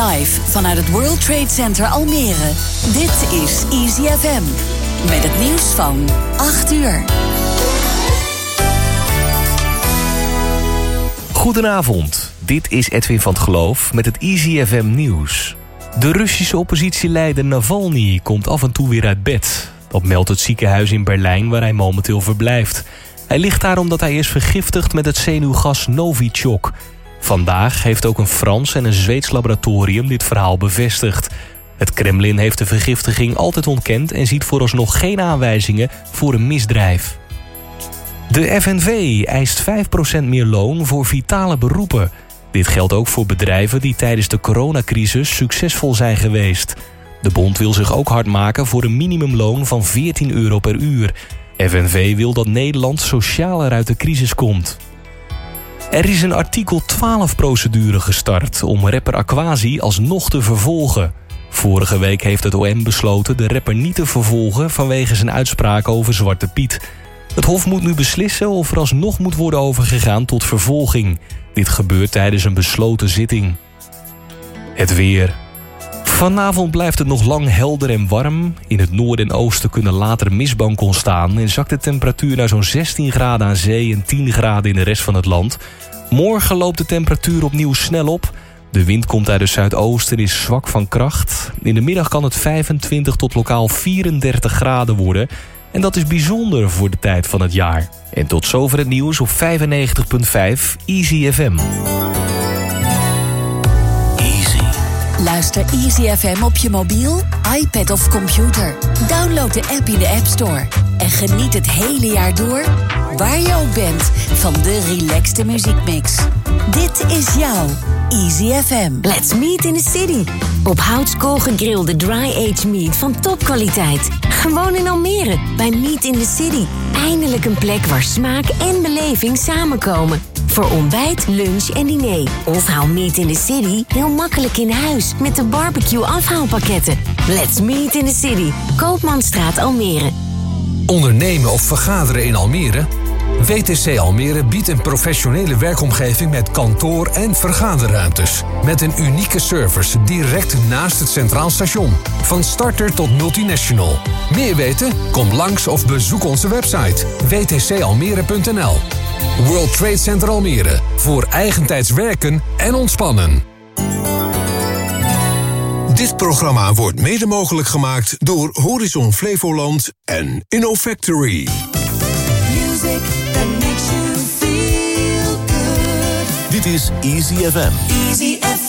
Live vanuit het World Trade Center Almere. Dit is Easy FM. Met het nieuws van 8 uur. Goedenavond, dit is Edwin van het Geloof met het Easy FM nieuws. De Russische oppositieleider Navalny komt af en toe weer uit bed. Dat meldt het ziekenhuis in Berlijn waar hij momenteel verblijft. Hij ligt daar omdat hij is vergiftigd met het zenuwgas Novichok. Vandaag heeft ook een Frans en een Zweeds laboratorium dit verhaal bevestigd. Het Kremlin heeft de vergiftiging altijd ontkend... en ziet vooralsnog geen aanwijzingen voor een misdrijf. De FNV eist 5% meer loon voor vitale beroepen. Dit geldt ook voor bedrijven die tijdens de coronacrisis succesvol zijn geweest. De bond wil zich ook hard maken voor een minimumloon van 14 euro per uur. FNV wil dat Nederland socialer uit de crisis komt. Er is een artikel 12-procedure gestart om rapper Aquasi alsnog te vervolgen. Vorige week heeft het OM besloten de rapper niet te vervolgen... vanwege zijn uitspraak over Zwarte Piet. Het Hof moet nu beslissen of er alsnog moet worden overgegaan tot vervolging. Dit gebeurt tijdens een besloten zitting. Het weer. Vanavond blijft het nog lang helder en warm. In het noorden en oosten kunnen later mistbank ontstaan... en zakt de temperatuur naar zo'n 16 graden aan zee en 10 graden in de rest van het land. Morgen loopt de temperatuur opnieuw snel op. De wind komt uit het zuidoosten en is zwak van kracht. In de middag kan het 25 tot lokaal 34 graden worden... En dat is bijzonder voor de tijd van het jaar. En tot zover het nieuws op 95.5 Easy FM. Luister Easy FM op je mobiel, iPad of computer. Download de app in de App Store. En geniet het hele jaar door, waar je ook bent, van de relaxte muziekmix. Dit is jouw Easy FM. Let's meet in the city. Op houtskool gegrilde dry-aged meat van topkwaliteit. Gewoon in Almere, bij Meat in the City. Eindelijk een plek waar smaak en beleving samenkomen. Voor ontbijt, lunch en diner. Of haal Meat in the City heel makkelijk in huis met de barbecue afhaalpakketten. Let's meet in the city. Koopmanstraat Almere. Ondernemen of vergaderen in Almere? WTC Almere biedt een professionele werkomgeving met kantoor- en vergaderruimtes. Met een unieke service direct naast het Centraal Station. Van starter tot multinational. Meer weten? Kom langs of bezoek onze website wtcalmere.nl. World Trade Center Almere. Voor eigentijds werken en ontspannen. Dit programma wordt mede mogelijk gemaakt door Horizon Flevoland en InnoFactory. Music that makes you feel good. Dit is Easy FM. Easy FM.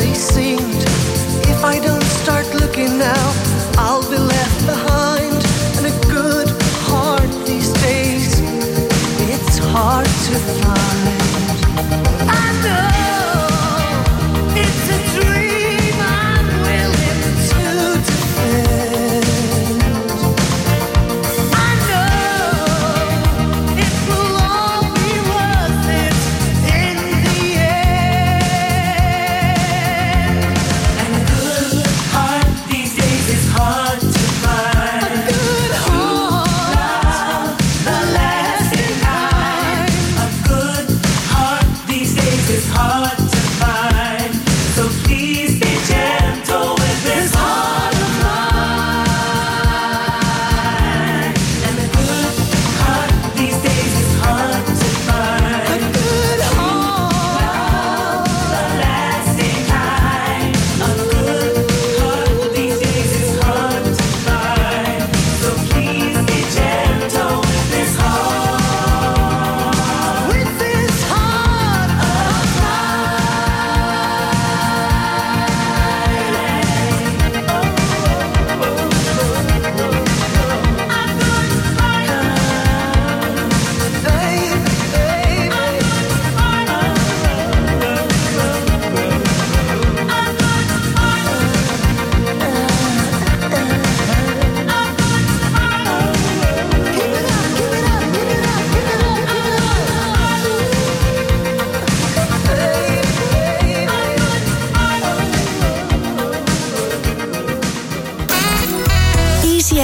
They seemed. If I don't start looking now, I'll be left behind. And a good heart these days, it's hard to find.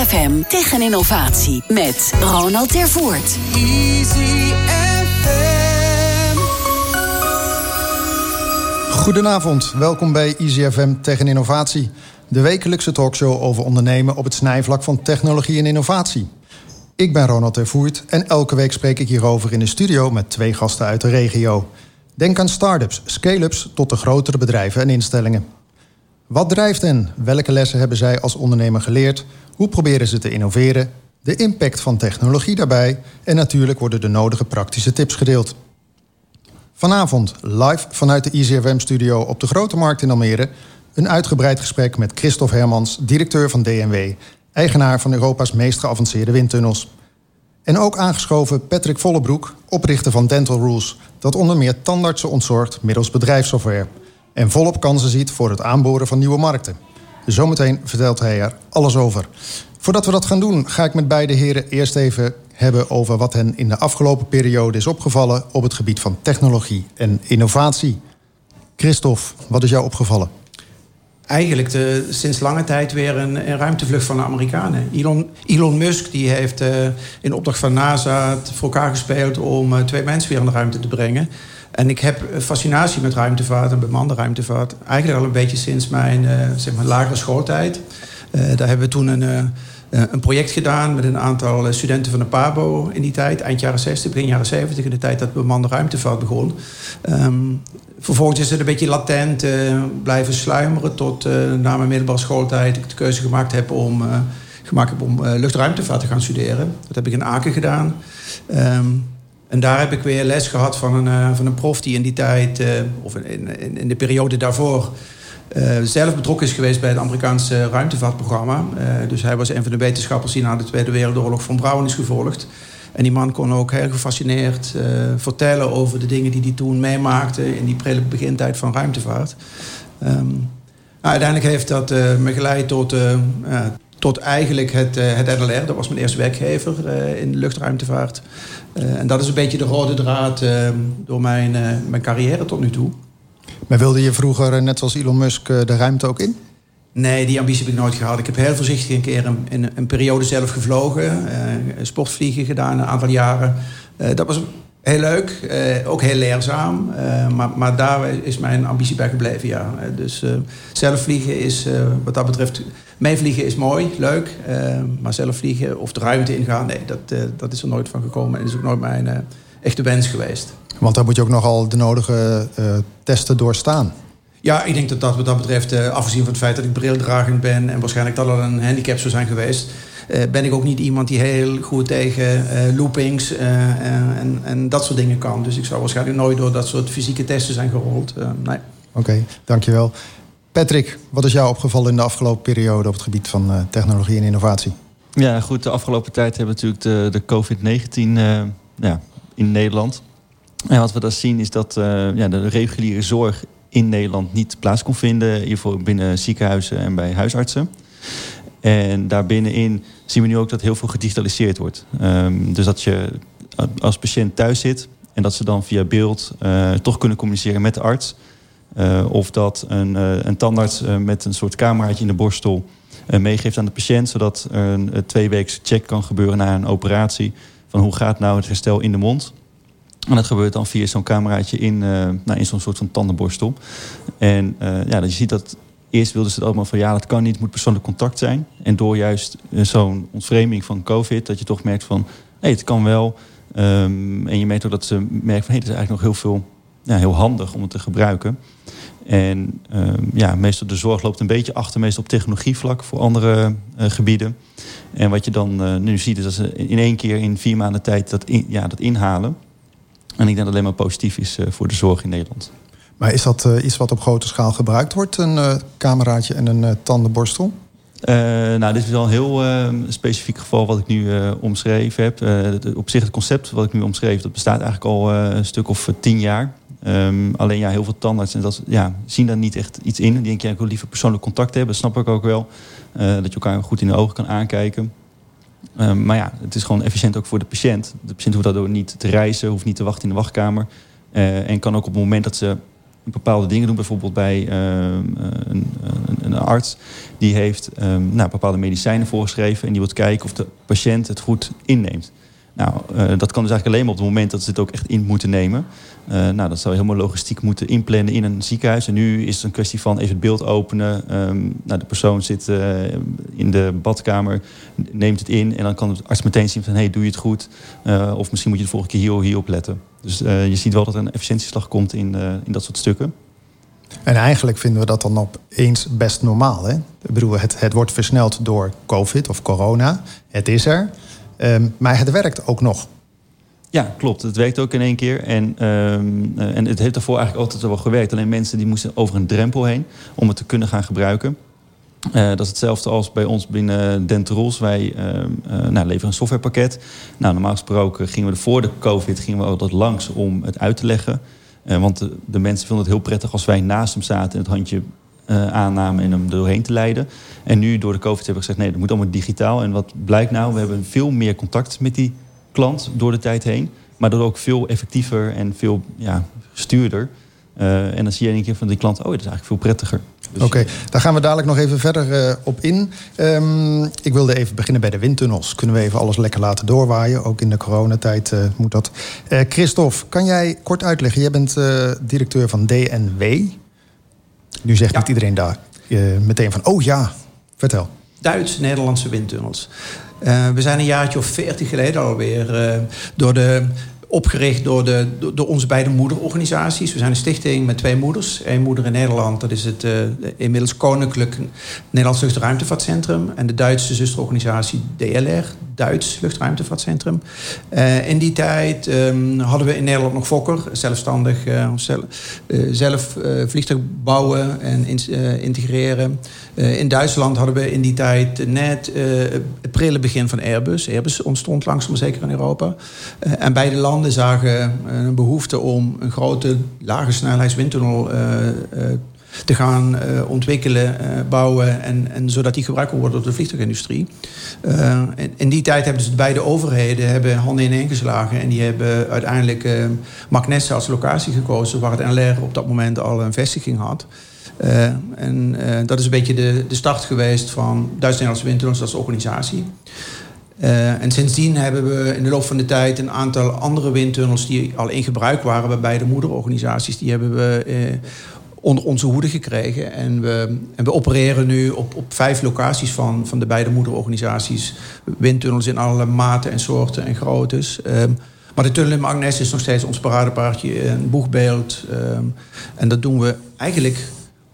Easy FM tegen innovatie met Ronald Tervoort. Goedenavond, welkom bij Easy FM Tegen Innovatie. De wekelijkse talkshow over ondernemen op het snijvlak van technologie en innovatie. Ik ben Ronald Tervoert en elke week spreek ik hierover in de studio met twee gasten uit de regio. Denk aan start-ups, scale-ups tot de grotere bedrijven en instellingen. Wat drijft hen? Welke lessen hebben zij als ondernemer geleerd? Hoe proberen ze te innoveren? De impact van technologie daarbij en natuurlijk worden de nodige praktische tips gedeeld. Vanavond live vanuit de ICFM-studio op de Grote Markt in Almere... een uitgebreid gesprek met Christophe Hermans, directeur van DNW... eigenaar van Europa's meest geavanceerde windtunnels. En ook aangeschoven Patrick Vollebroek, oprichter van Dental Rules... dat onder meer tandartsen ontzorgt middels bedrijfssoftware... en volop kansen ziet voor het aanboren van nieuwe markten. Zometeen vertelt hij er alles over. Voordat we dat gaan doen, ga ik met beide heren eerst even hebben over wat hen in de afgelopen periode is opgevallen op het gebied van technologie en innovatie. Christophe, wat is jou opgevallen? Eigenlijk de, sinds lange tijd weer een, een ruimtevlucht van de Amerikanen. Elon, Elon Musk die heeft eh, in opdracht van NASA voor elkaar gespeeld om eh, twee mensen weer in de ruimte te brengen. En ik heb fascinatie met ruimtevaart en bemande ruimtevaart eigenlijk al een beetje sinds mijn eh, zeg maar lagere schooltijd. Eh, daar hebben we toen een, eh, een project gedaan met een aantal studenten van de PABO in die tijd, eind jaren 60, begin jaren 70, in de tijd dat bemande ruimtevaart begon. Ehm, vervolgens is het een beetje latent blijven sluimeren tot na mijn middelbare schooltijd ik de keuze gemaakt heb om, gemaakt heb om luchtruimtevaart te gaan studeren. Dat heb ik in Aken gedaan. Ehm, en daar heb ik weer les gehad van een, eh, van een prof die in die tijd, eh, of in, in, in de periode daarvoor, eh, zelf betrokken is geweest bij het Amerikaanse ruimtevaartprogramma. Dus hij was een van de wetenschappers die na de Tweede Wereldoorlog van Braun is gevolgd. En die man kon ook heel gefascineerd vertellen over de dingen die hij toen meemaakte in die prille begintijd van ruimtevaart. Ehm, nou, uiteindelijk heeft dat me geleid tot, tot eigenlijk het, het NLR. Dat was mijn eerste werkgever in de luchtruimtevaart. Eh, en dat is een beetje de rode draad eh, door mijn, eh, mijn carrière tot nu toe. Maar wilde je vroeger, eh, net zoals Elon Musk, de ruimte ook in? Nee, die ambitie heb ik nooit gehad. Ik heb heel voorzichtig een keer een, een, een periode zelf gevlogen. sportvliegen gedaan, een aantal jaren. Dat was heel leuk, ook heel leerzaam. maar, maar daar is mijn ambitie bij gebleven, ja. Dus zelf vliegen is, wat dat betreft... Meevliegen is mooi, leuk. eh, maar zelf vliegen of de ruimte ingaan, nee, dat, eh, dat is er nooit van gekomen. En is ook nooit mijn eh, echte wens geweest. Want daar moet je ook nogal de nodige testen doorstaan. Ja, ik denk dat dat wat dat betreft, afgezien van het feit dat ik brildragend ben en waarschijnlijk dat al een handicap zou zijn geweest, ben ik ook niet iemand die heel goed tegen loopings en, en dat soort dingen kan. Dus ik zou waarschijnlijk nooit door dat soort fysieke testen zijn gerold. Nee. Oké, dankjewel. Patrick, wat is jou opgevallen in de afgelopen periode op het gebied van eh, technologie en innovatie? Ja, goed. De afgelopen tijd hebben we natuurlijk de, de COVID-19 eh, ja, in Nederland. En wat we daar zien is dat eh, ja, de reguliere zorg in Nederland niet plaats kon vinden. Hiervoor binnen ziekenhuizen en bij huisartsen. En daarbinnenin zien we nu ook dat heel veel gedigitaliseerd wordt. Ehm, dus dat je als patiënt thuis zit en dat ze dan via beeld toch kunnen communiceren met de arts. Eh, of dat een, eh, een tandarts eh, met een soort cameraatje in de borstel meegeeft aan de patiënt, zodat er een, tweeweeks check kan gebeuren na een operatie. Van hoe gaat nou het herstel in de mond? En dat gebeurt dan via zo'n cameraatje in, nou, in zo'n soort van tandenborstel. En ja, je ziet dat eerst wilden ze het allemaal van ja, dat kan niet, moet persoonlijk contact zijn. En door juist zo'n ontvreemding van COVID, dat je toch merkt van nee, het kan wel. Ehm, en je merkt ook dat ze merken van hé, het is eigenlijk nog heel veel, ja, heel handig om het te gebruiken. En ehm, ja, meestal de zorg loopt een beetje achter, meestal op technologievlak voor andere eh, gebieden. En wat je dan eh, nu ziet, is dat ze in één keer in vier maanden tijd dat, in- ja, dat inhalen. En ik denk dat het alleen maar positief is eh, voor de zorg in Nederland. Maar is dat iets wat op grote schaal gebruikt wordt, een eh, cameraatje en een tandenborstel? Nou, dit is wel een heel eh, specifiek geval wat ik nu omschreven heb. Op zich het concept wat ik nu omschreef, dat bestaat eigenlijk al een stuk of tien jaar. Ehm, alleen ja, heel veel tandartsen dat, ja, zien daar niet echt iets in. Die denken, ja, liever persoonlijk contact hebben. Dat snap ik ook wel. Eh, dat je elkaar goed in de ogen kan aankijken. Ehm, maar ja, het is gewoon efficiënt ook voor de patiënt. De patiënt hoeft daardoor niet te reizen, hoeft niet te wachten in de wachtkamer. Eh, en kan ook op het moment dat ze bepaalde dingen doen, bijvoorbeeld bij ehm, een, een, een arts, die heeft ehm, nou, bepaalde medicijnen voorgeschreven en die wil kijken of de patiënt het goed inneemt. Nou, eh, dat kan dus eigenlijk alleen maar op het moment dat ze het ook echt in moeten nemen. Eh, nou, dat zou helemaal logistiek moeten inplannen in een ziekenhuis. En nu is het een kwestie van even het beeld openen. Ehm, nou, de persoon zit eh, in de badkamer, neemt het in... en dan kan de arts meteen zien van, hey, doe je het goed? Of misschien moet je de volgende keer hier, hierop letten. Dus je ziet wel dat er een efficiëntieslag komt in, in dat soort stukken. En eigenlijk vinden we dat dan opeens best normaal. Hè? Ik bedoel, het, het wordt versneld door COVID of corona. Het is er. Ehm, maar het werkt ook nog. Ja, klopt. Het werkt ook in één keer. En, ehm, eh, en het heeft daarvoor eigenlijk altijd wel gewerkt. Alleen mensen die moesten over een drempel heen om het te kunnen gaan gebruiken. Eh, dat is hetzelfde als bij ons binnen Dentrols. Wij ehm, eh, nou, leveren een softwarepakket. Nou, normaal gesproken gingen we voor de COVID gingen we altijd langs om het uit te leggen. Want de, de mensen vonden het heel prettig als wij naast hem zaten en het handje eh, aannamen en hem doorheen te leiden. En nu door de COVID hebben we gezegd, nee, dat moet allemaal digitaal. En wat blijkt nou? We hebben veel meer contact met die klant door de tijd heen. Maar door ook veel effectiever en veel ja, gestuurder. Eh, en dan zie je één keer van die klant, oh, dat is eigenlijk veel prettiger. Dus- Oké, daar gaan we dadelijk nog even verder eh, op in. Ehm, ik wilde even beginnen bij de windtunnels. Kunnen we even alles lekker laten doorwaaien? Ook in de coronatijd moet dat. Christophe, kan jij kort uitleggen? Jij bent directeur van DNW. Nu zegt niet iedereen daar eh, meteen van, oh ja, vertel. Duits-Nederlandse windtunnels. Eh, we zijn een jaartje of veertig geleden alweer eh, door de, opgericht door, de, onze beide moederorganisaties. We zijn een stichting met twee moeders. Eén moeder in Nederland, dat is het eh, inmiddels Koninklijk Nederlands Luchtruimtevaartcentrum. En de Duitse zusterorganisatie DLR, Duits Luchtruimtevaartcentrum. Eh, in die tijd ehm, hadden we in Nederland nog Fokker, zelfstandig eh, zelf, zelf vliegtuig bouwen en in- integreren. Eh, in Duitsland hadden we in die tijd net eh, het prille begin van Airbus. Airbus ontstond langzaam zeker in Europa. Eh, en beide landen zagen een behoefte om een grote lage snelheidswindtunnel te gaan ontwikkelen, bouwen... En, en zodat die gebruikt worden door de vliegtuigindustrie. In, in die tijd hebben dus beide overheden hebben handen ineen geslagen... en die hebben uiteindelijk Magnesse als locatie gekozen... waar het NLR op dat moment al een vestiging had... Eh, en eh, dat is een beetje de, de start geweest van Duits-Nederlandse Windtunnels als organisatie. Eh, en sindsdien hebben we in de loop van de tijd een aantal andere windtunnels die al in gebruik waren bij beide moederorganisaties, die hebben we onder onze hoede gekregen. En we, en we opereren nu op, op vijf locaties van, van de beide moederorganisaties. Windtunnels in alle maten en soorten en groottes. Ehm, maar de tunnel in Magnes is nog steeds ons paradepaardje, een boegbeeld. ehm, en dat doen we eigenlijk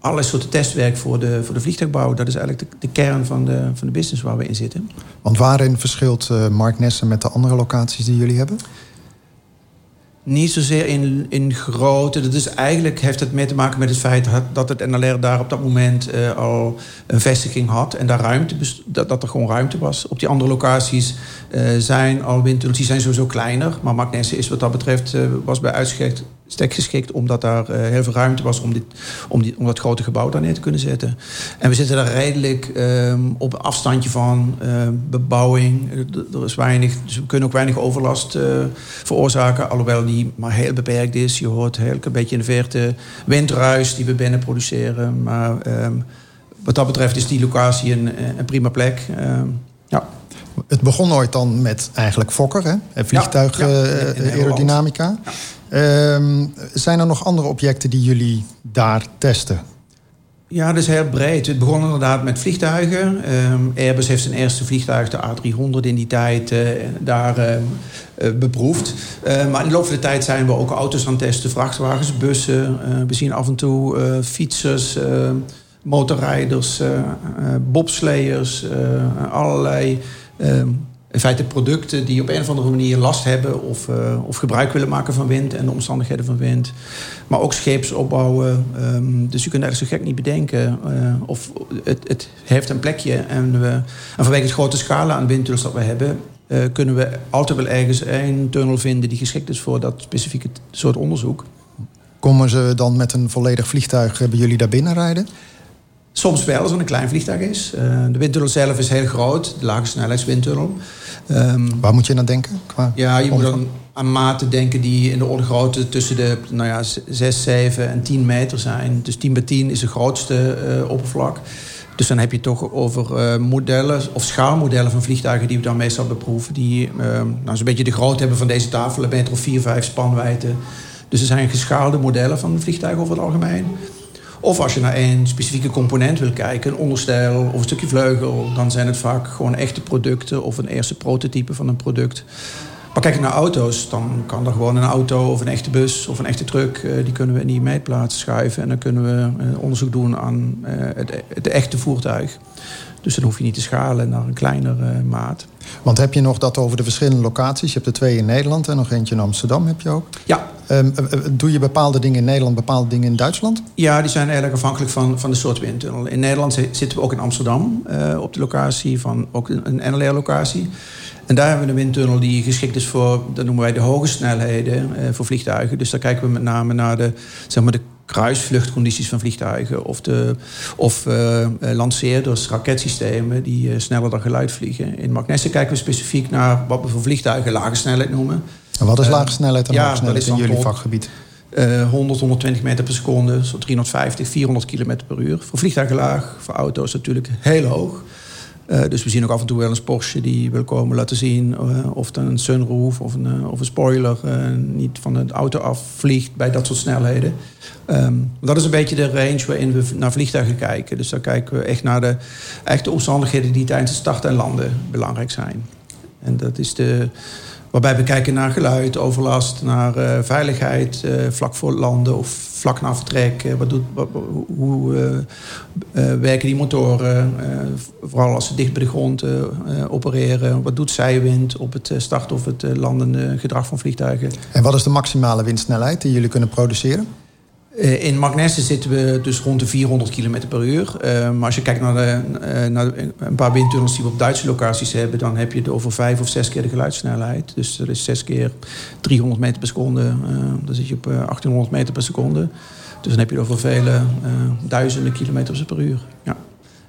allerlei soorten testwerk voor de, voor de vliegtuigbouw. Dat is eigenlijk de, de kern van de, van de business waar we in zitten. Want waarin verschilt eh Mark Nessen met de andere locaties die jullie hebben? Niet zozeer in, in grootte. Dat is eigenlijk heeft het mee te maken met het feit dat- het NLR daar op dat moment eh, al een vestiging had. En daar ruimte, dat, dat er gewoon ruimte was. Op die andere locaties eh, zijn al windtunnels, die zijn sowieso kleiner. Maar Magnesse is wat dat betreft, was bij uitstek geschikt. Omdat daar eh, heel veel ruimte was om, dit, om, die, om dat grote gebouw daar neer te kunnen zetten. En we zitten daar redelijk ehm, op een afstandje van eh, bebouwing. Er, er is weinig, dus we kunnen ook weinig overlast eh, veroorzaken. Alhoewel die maar heel beperkt is. Je hoort heel een beetje in de verte windruis die we binnen produceren. Maar ehm, wat dat betreft is die locatie een, een prima plek. Ehm, ja. Het begon ooit dan met eigenlijk Fokker, hè? Eh, vliegtuig Ja, ja, in- in Nederland. aerodynamica. Ehm, zijn er nog andere objecten die jullie daar testen? Ja, dat is heel breed. Het begon inderdaad met vliegtuigen. Ehm, Airbus heeft zijn eerste vliegtuig, de A300, in die tijd eh, daar ehm, eh, beproefd. Maar in de loop van de tijd zijn we ook auto's aan het testen, vrachtwagens, bussen. Eh, we zien af en toe fietsers, motorrijders, bobsleiers, allerlei. In feite producten die op een of andere manier last hebben of, eh, of gebruik willen maken van wind en de omstandigheden van wind. Maar ook scheepsopbouwen. ehm, dus je kunt eigenlijk zo gek niet bedenken. eh, of het, het heeft een plekje. En, we, vanwege het grote scala aan windtunnels dat we hebben, eh, kunnen we altijd wel ergens een tunnel vinden die geschikt is voor dat specifieke soort onderzoek. Komen ze dan met een volledig vliegtuig bij jullie daar binnen rijden? Soms wel, als het een klein vliegtuig is. Eh, de windtunnel zelf is heel groot, de lage snelheidswindtunnel. Ehm, Waar moet je aan denken? Qua Ja, je moet dan aan maten denken die in de orde grootte tussen de nou ja, 6, 7 en 10 meter zijn. Dus 10 bij 10 is het grootste eh, oppervlak. Dus dan heb je toch over eh, modellen of schaalmodellen van vliegtuigen die we dan meestal beproeven. Die eh, nou, zo'n beetje de grootte hebben van deze tafel, een meter of 4, 5 spanwijdte. Dus er zijn geschaalde modellen van vliegtuigen over het algemeen. Of als je naar één specifieke component wil kijken, een onderstel of een stukje vleugel, dan zijn het vaak gewoon echte producten of een eerste prototype van een product. Maar kijk naar auto's, dan kan er gewoon een auto of een echte bus of een echte truck, eh, die kunnen we in die meetplaats schuiven. En dan kunnen we eh, onderzoek doen aan eh, het, het echte voertuig. Dus dan hoef je niet te schalen naar een kleinere maat. Want heb je nog dat over de verschillende locaties? Je hebt er twee in Nederland en nog eentje in Amsterdam heb je ook. Ja, Ehm, eh, eh, doe je bepaalde dingen in Nederland, bepaalde dingen in Duitsland? Ja, die zijn eigenlijk afhankelijk van, van de soort windtunnel. In Nederland zi- zitten we ook in Amsterdam eh, op de locatie van ook een, NLR-locatie. En daar hebben we een windtunnel die geschikt is voor, dat noemen wij de hoge snelheden voor vliegtuigen. Dus daar kijken we met name naar de, zeg maar de kruisvluchtcondities van vliegtuigen. Of, de, of eh, lanceerders, raketsystemen die eh, sneller dan geluid vliegen. In Magnesse kijken we specifiek naar wat we voor vliegtuigen lage snelheid noemen. En wat is lage snelheid en ja, hoge snelheid dat in jullie vakgebied? eh, 100, 120 meter per seconde, zo 350, 400 kilometer per uur. Voor vliegtuigen laag, voor auto's natuurlijk heel hoog. Eh, dus we zien ook af en toe wel eens Porsche die wil komen laten zien eh, of dan een sunroof of een, eh, of een spoiler niet van de auto afvliegt bij dat soort snelheden. Ehm, dat is een beetje de range waarin we naar vliegtuigen kijken. Dus daar kijken we echt naar de echte omstandigheden die tijdens het starten en landen belangrijk zijn. En dat is de, waarbij we kijken naar geluid, overlast, naar eh, veiligheid, eh, vlak voor landen of vlak na vertrek. Eh, wat doet, hoe werken die motoren, vooral als ze dicht bij de grond opereren. Wat doet zijwind op het starten of het landende gedrag van vliegtuigen. En wat is de maximale windsnelheid die jullie kunnen produceren? Eh, In Magnesse zitten we dus rond de 400 km per uur. Eh, maar als je kijkt naar, eh, naar een paar windtunnels die we op Duitse locaties hebben... dan heb je het over vijf of zes keer de geluidssnelheid. Dus dat is zes keer 300 meter per seconde. Dan zit je op eh, 1800 meter per seconde. Dus dan heb je het over vele duizenden kilometers per uur. Ja.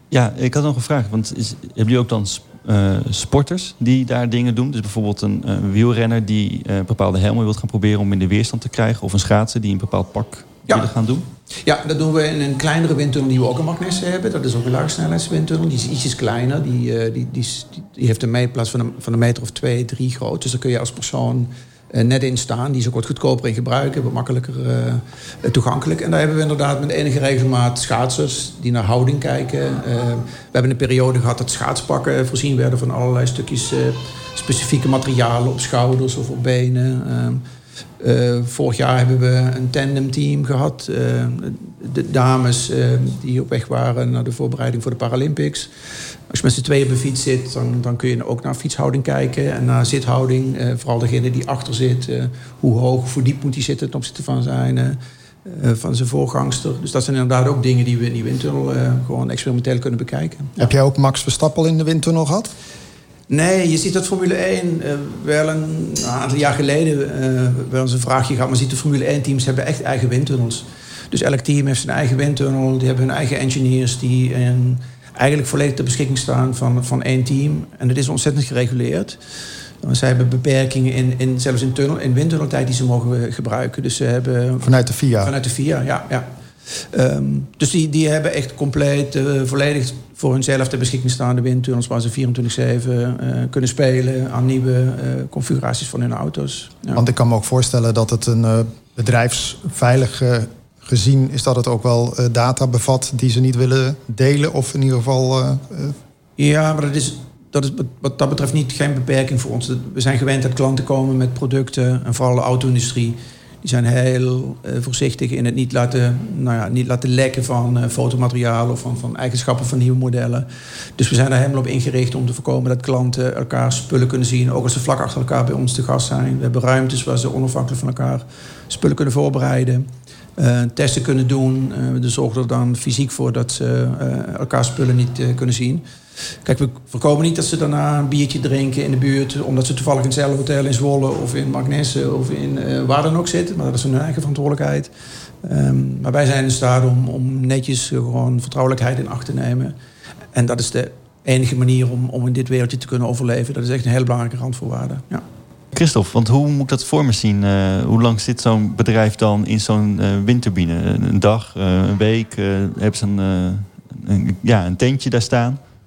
Ja, ik had nog een vraag. Want is, hebben jullie ook dan sp- sporters die daar dingen doen? Dus bijvoorbeeld een, wielrenner die eh, bepaalde helmen wil gaan proberen om in de weerstand te krijgen. Of een schaatser die een bepaald pak Ja. willen gaan doen? Ja, dat doen we in een kleinere windtunnel die we ook in Magnesse hebben. Dat is ook een laagsnelheidswindtunnel. Die is ietsjes kleiner. Die, eh, die, die, die- heeft een meetplaats van een, van een meter of twee, drie groot. Dus daar kun je als persoon eh, net in staan. Die is ook wat goedkoper in gebruiken, wat makkelijker eh, toegankelijk. En daar hebben we inderdaad met enige regelmaat schaatsers die naar houding kijken. We hebben een periode gehad dat schaatspakken voorzien werden van allerlei stukjes specifieke materialen op schouders of op benen. Eh, vorig jaar hebben we een tandemteam gehad. Eh, de dames eh, die op weg waren naar de voorbereiding voor de Paralympics. Als je met z'n tweeën op een fiets zit, dan, dan kun je ook naar fietshouding kijken. En naar zithouding, vooral degene die achter zit. hoe hoog hoe diep moet hij zitten ten opzichte van zijn, van zijn voorgangster. Dus dat zijn inderdaad ook dingen die we in die windtunnel gewoon experimenteel kunnen bekijken. Heb jij ook Max Verstappen in de windtunnel gehad? Nee, je ziet dat Formule 1 eh, wel een, een aantal jaar geleden eh, wel eens een vraagje gehad. Maar ziet de Formule 1 teams hebben echt eigen windtunnels. Dus elk team heeft zijn eigen windtunnel. Die hebben hun eigen engineers die eigenlijk volledig ter beschikking staan van, van één team. En dat is ontzettend gereguleerd. Zij hebben beperkingen in, in zelfs in, tunnel, in windtunneltijd die ze mogen gebruiken. Dus ze hebben Vanuit de FIA? Vanuit de FIA, ja. ja. Ehm, dus die, die hebben echt compleet, eh, volledig voor hunzelf ter beschikking staande windtunnels... waar ze 24-7 eh, kunnen spelen aan nieuwe eh, configuraties van hun auto's. Ja. Want ik kan me ook voorstellen dat het een bedrijfsveilig gezien is dat het ook wel data bevat die ze niet willen delen of in ieder geval. Ja, maar dat is, dat is wat- wat dat betreft niet, geen beperking voor ons. We zijn gewend dat klanten komen met producten, en vooral de auto-industrie. Die zijn heel eh, voorzichtig in het niet laten, nou ja, niet laten lekken van eh, fotomateriaal of van, van eigenschappen van nieuwe modellen. Dus we zijn er helemaal op ingericht om te voorkomen dat klanten elkaar spullen kunnen zien. Ook als ze vlak achter elkaar bij ons te gast zijn. We hebben ruimtes waar ze onafhankelijk van elkaar spullen kunnen voorbereiden. eh, testen kunnen doen. dus zorgen er dan fysiek voor dat ze elkaar spullen niet kunnen zien. Kijk, we voorkomen niet dat ze daarna een biertje drinken in de buurt... omdat ze toevallig in hetzelfde hotel in Zwolle of in Magnesse of in eh, waar dan ook zitten. Maar dat is hun eigen verantwoordelijkheid. Ehm, maar wij zijn in staat om, om netjes eh, gewoon vertrouwelijkheid in acht te nemen. En dat is de enige manier om, om in dit wereldje te kunnen overleven. Dat is echt een hele belangrijke randvoorwaarde. Ja. Christophe, want hoe moet ik dat voor me zien? Eh, hoe lang zit zo'n bedrijf dan in zo'n eh, windturbine? Een dag, een week? hebben ze een, een, ja, een tentje daar staan?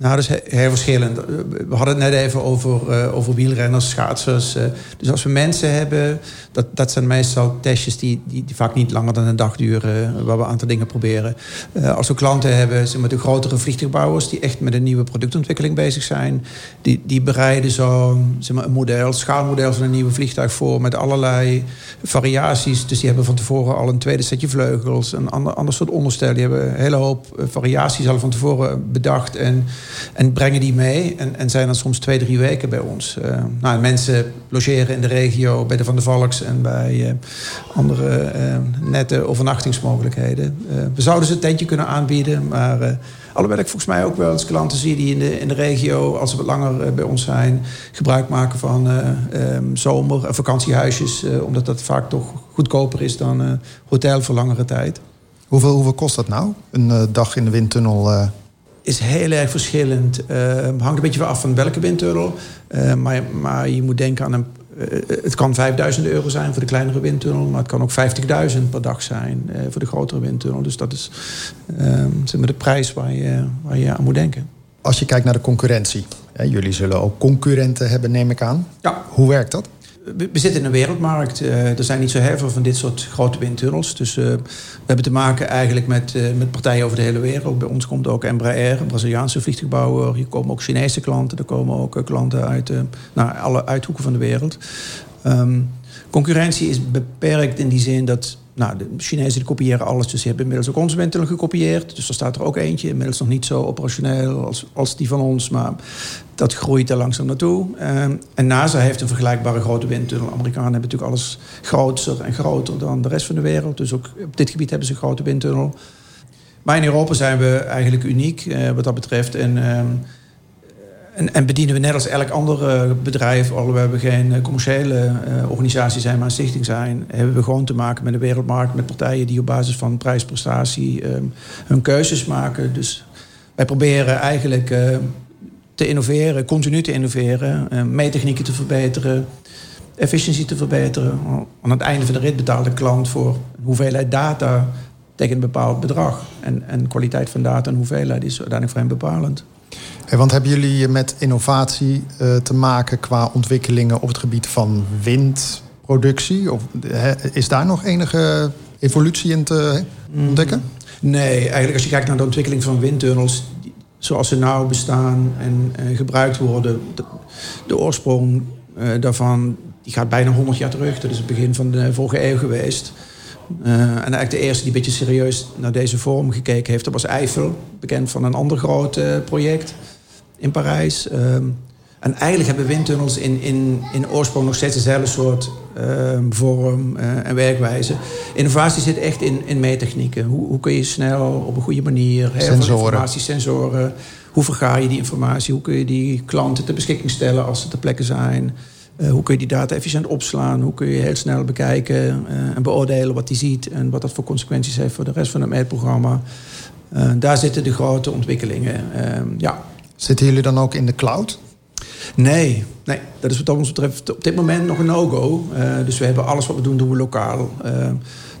Nou, dat is he- heel verschillend. We hadden het net even over, eh, over wielrenners, schaatsers. eh. dus als we mensen hebben, dat, dat zijn meestal testjes die, die, die vaak niet langer dan een dag duren, eh, waar we een aantal dingen proberen. Eh, als we klanten hebben, zeg maar, de grotere vliegtuigbouwers die echt met een nieuwe productontwikkeling bezig zijn, die, die bereiden zo zeg maar, een model, schaalmodel van een nieuwe vliegtuig voor met allerlei variaties. Dus die hebben van tevoren al een tweede setje vleugels, een ander, ander soort onderstel. Die hebben een hele hoop eh, variaties al van tevoren bedacht en, en brengen die mee. En, en zijn dan soms twee, drie weken bij ons. Eh, nou, mensen logeren in de regio bij de Van der Valks en bij eh, andere eh, nette overnachtingsmogelijkheden. We zouden ze een tentje kunnen aanbieden, maar alhoewel ik volgens mij ook wel eens klanten zie die in de, in de regio, als ze wat langer bij ons zijn, gebruik maken van eh, ehm, zomer- en vakantiehuisjes, eh, omdat dat vaak toch goedkoper is dan eh, hotel voor langere tijd. hoeveel, hoeveel kost dat nou? Een dag in de windtunnel? Is heel erg verschillend. Eh, hangt een beetje af van welke windtunnel. Eh, maar, maar je moet denken aan een. eh, het kan 5000 euro zijn voor de kleinere windtunnel, maar het kan ook 50.000 per dag zijn eh, voor de grotere windtunnel. Dus dat is eh, zeg maar de prijs waar je, waar je aan moet denken. als je kijkt naar de concurrentie. Jullie zullen ook concurrenten hebben, neem ik aan. Ja. Hoe werkt dat? We, zitten in een wereldmarkt. Eh, er zijn niet zo heel veel van dit soort grote windtunnels. Dus eh, we hebben te maken eigenlijk met, eh, met partijen over de hele wereld. Bij ons komt ook Embraer, een Braziliaanse vliegtuigbouwer. Hier komen ook Chinese klanten. Er komen ook klanten uit nou, alle uithoeken van de wereld. Ehm, concurrentie is beperkt in die zin dat... Nou, de Chinezen kopiëren alles, dus die hebben inmiddels ook onze windtunnel gekopieerd. Dus er staat er ook eentje, inmiddels nog niet zo operationeel als, als die van ons. Maar dat groeit er langzaam naartoe. Ehm, en NASA heeft een vergelijkbare grote windtunnel. Amerikanen hebben natuurlijk alles groter en groter dan de rest van de wereld. Dus ook op dit gebied hebben ze een grote windtunnel. Maar in Europa zijn we eigenlijk uniek eh, wat dat betreft. En, ehm, en, en bedienen we net als elk ander eh, bedrijf, alhoewel we geen eh, commerciële eh, organisatie zijn, maar een stichting zijn, hebben we gewoon te maken met een wereldmarkt, met partijen die op basis van prijs-prestatie ehm, hun keuzes maken. Dus wij proberen eigenlijk te innoveren, continu te innoveren, meettechnieken te verbeteren, efficiëntie te verbeteren. Aan het einde van de rit betaalt de klant voor hoeveelheid data tegen een bepaald bedrag. En, en kwaliteit van data en hoeveelheid is uiteindelijk hem bepalend. Want hebben jullie met innovatie eh, te maken qua ontwikkelingen op het gebied van windproductie? Of is daar nog enige evolutie in te ontdekken? Nee, eigenlijk als je kijkt naar de ontwikkeling van windtunnels... zoals ze nou bestaan en eh, gebruikt worden... De, de oorsprong eh, daarvan die gaat bijna 100 jaar terug. Dat is het begin van de vorige eeuw geweest. Eh, en eigenlijk de eerste die een beetje serieus naar deze vorm gekeken heeft, dat was Eiffel. Bekend van een ander groot eh, project in Parijs. Ehm, en eigenlijk hebben windtunnels in, in, in oorsprong nog steeds dezelfde soort ehm, vorm eh, en werkwijze. Innovatie zit echt in, in meettechnieken. Hoe, hoe kun je snel op een goede manier... Sensoren. informatie, sensoren. Hoe verga je die informatie? Hoe kun je die klanten ter beschikking stellen als ze ter plekke zijn? Eh, hoe kun je die data efficiënt opslaan? Hoe kun je heel snel bekijken eh, en beoordelen wat hij ziet... en wat dat voor consequenties heeft voor de rest van het meetprogramma? Eh, daar zitten de grote ontwikkelingen. Ehm, ja, Zitten jullie dan ook in de cloud? Nee, nee, dat is wat ons betreft op dit moment nog een no-go. Dus we hebben alles wat we doen, doen we lokaal.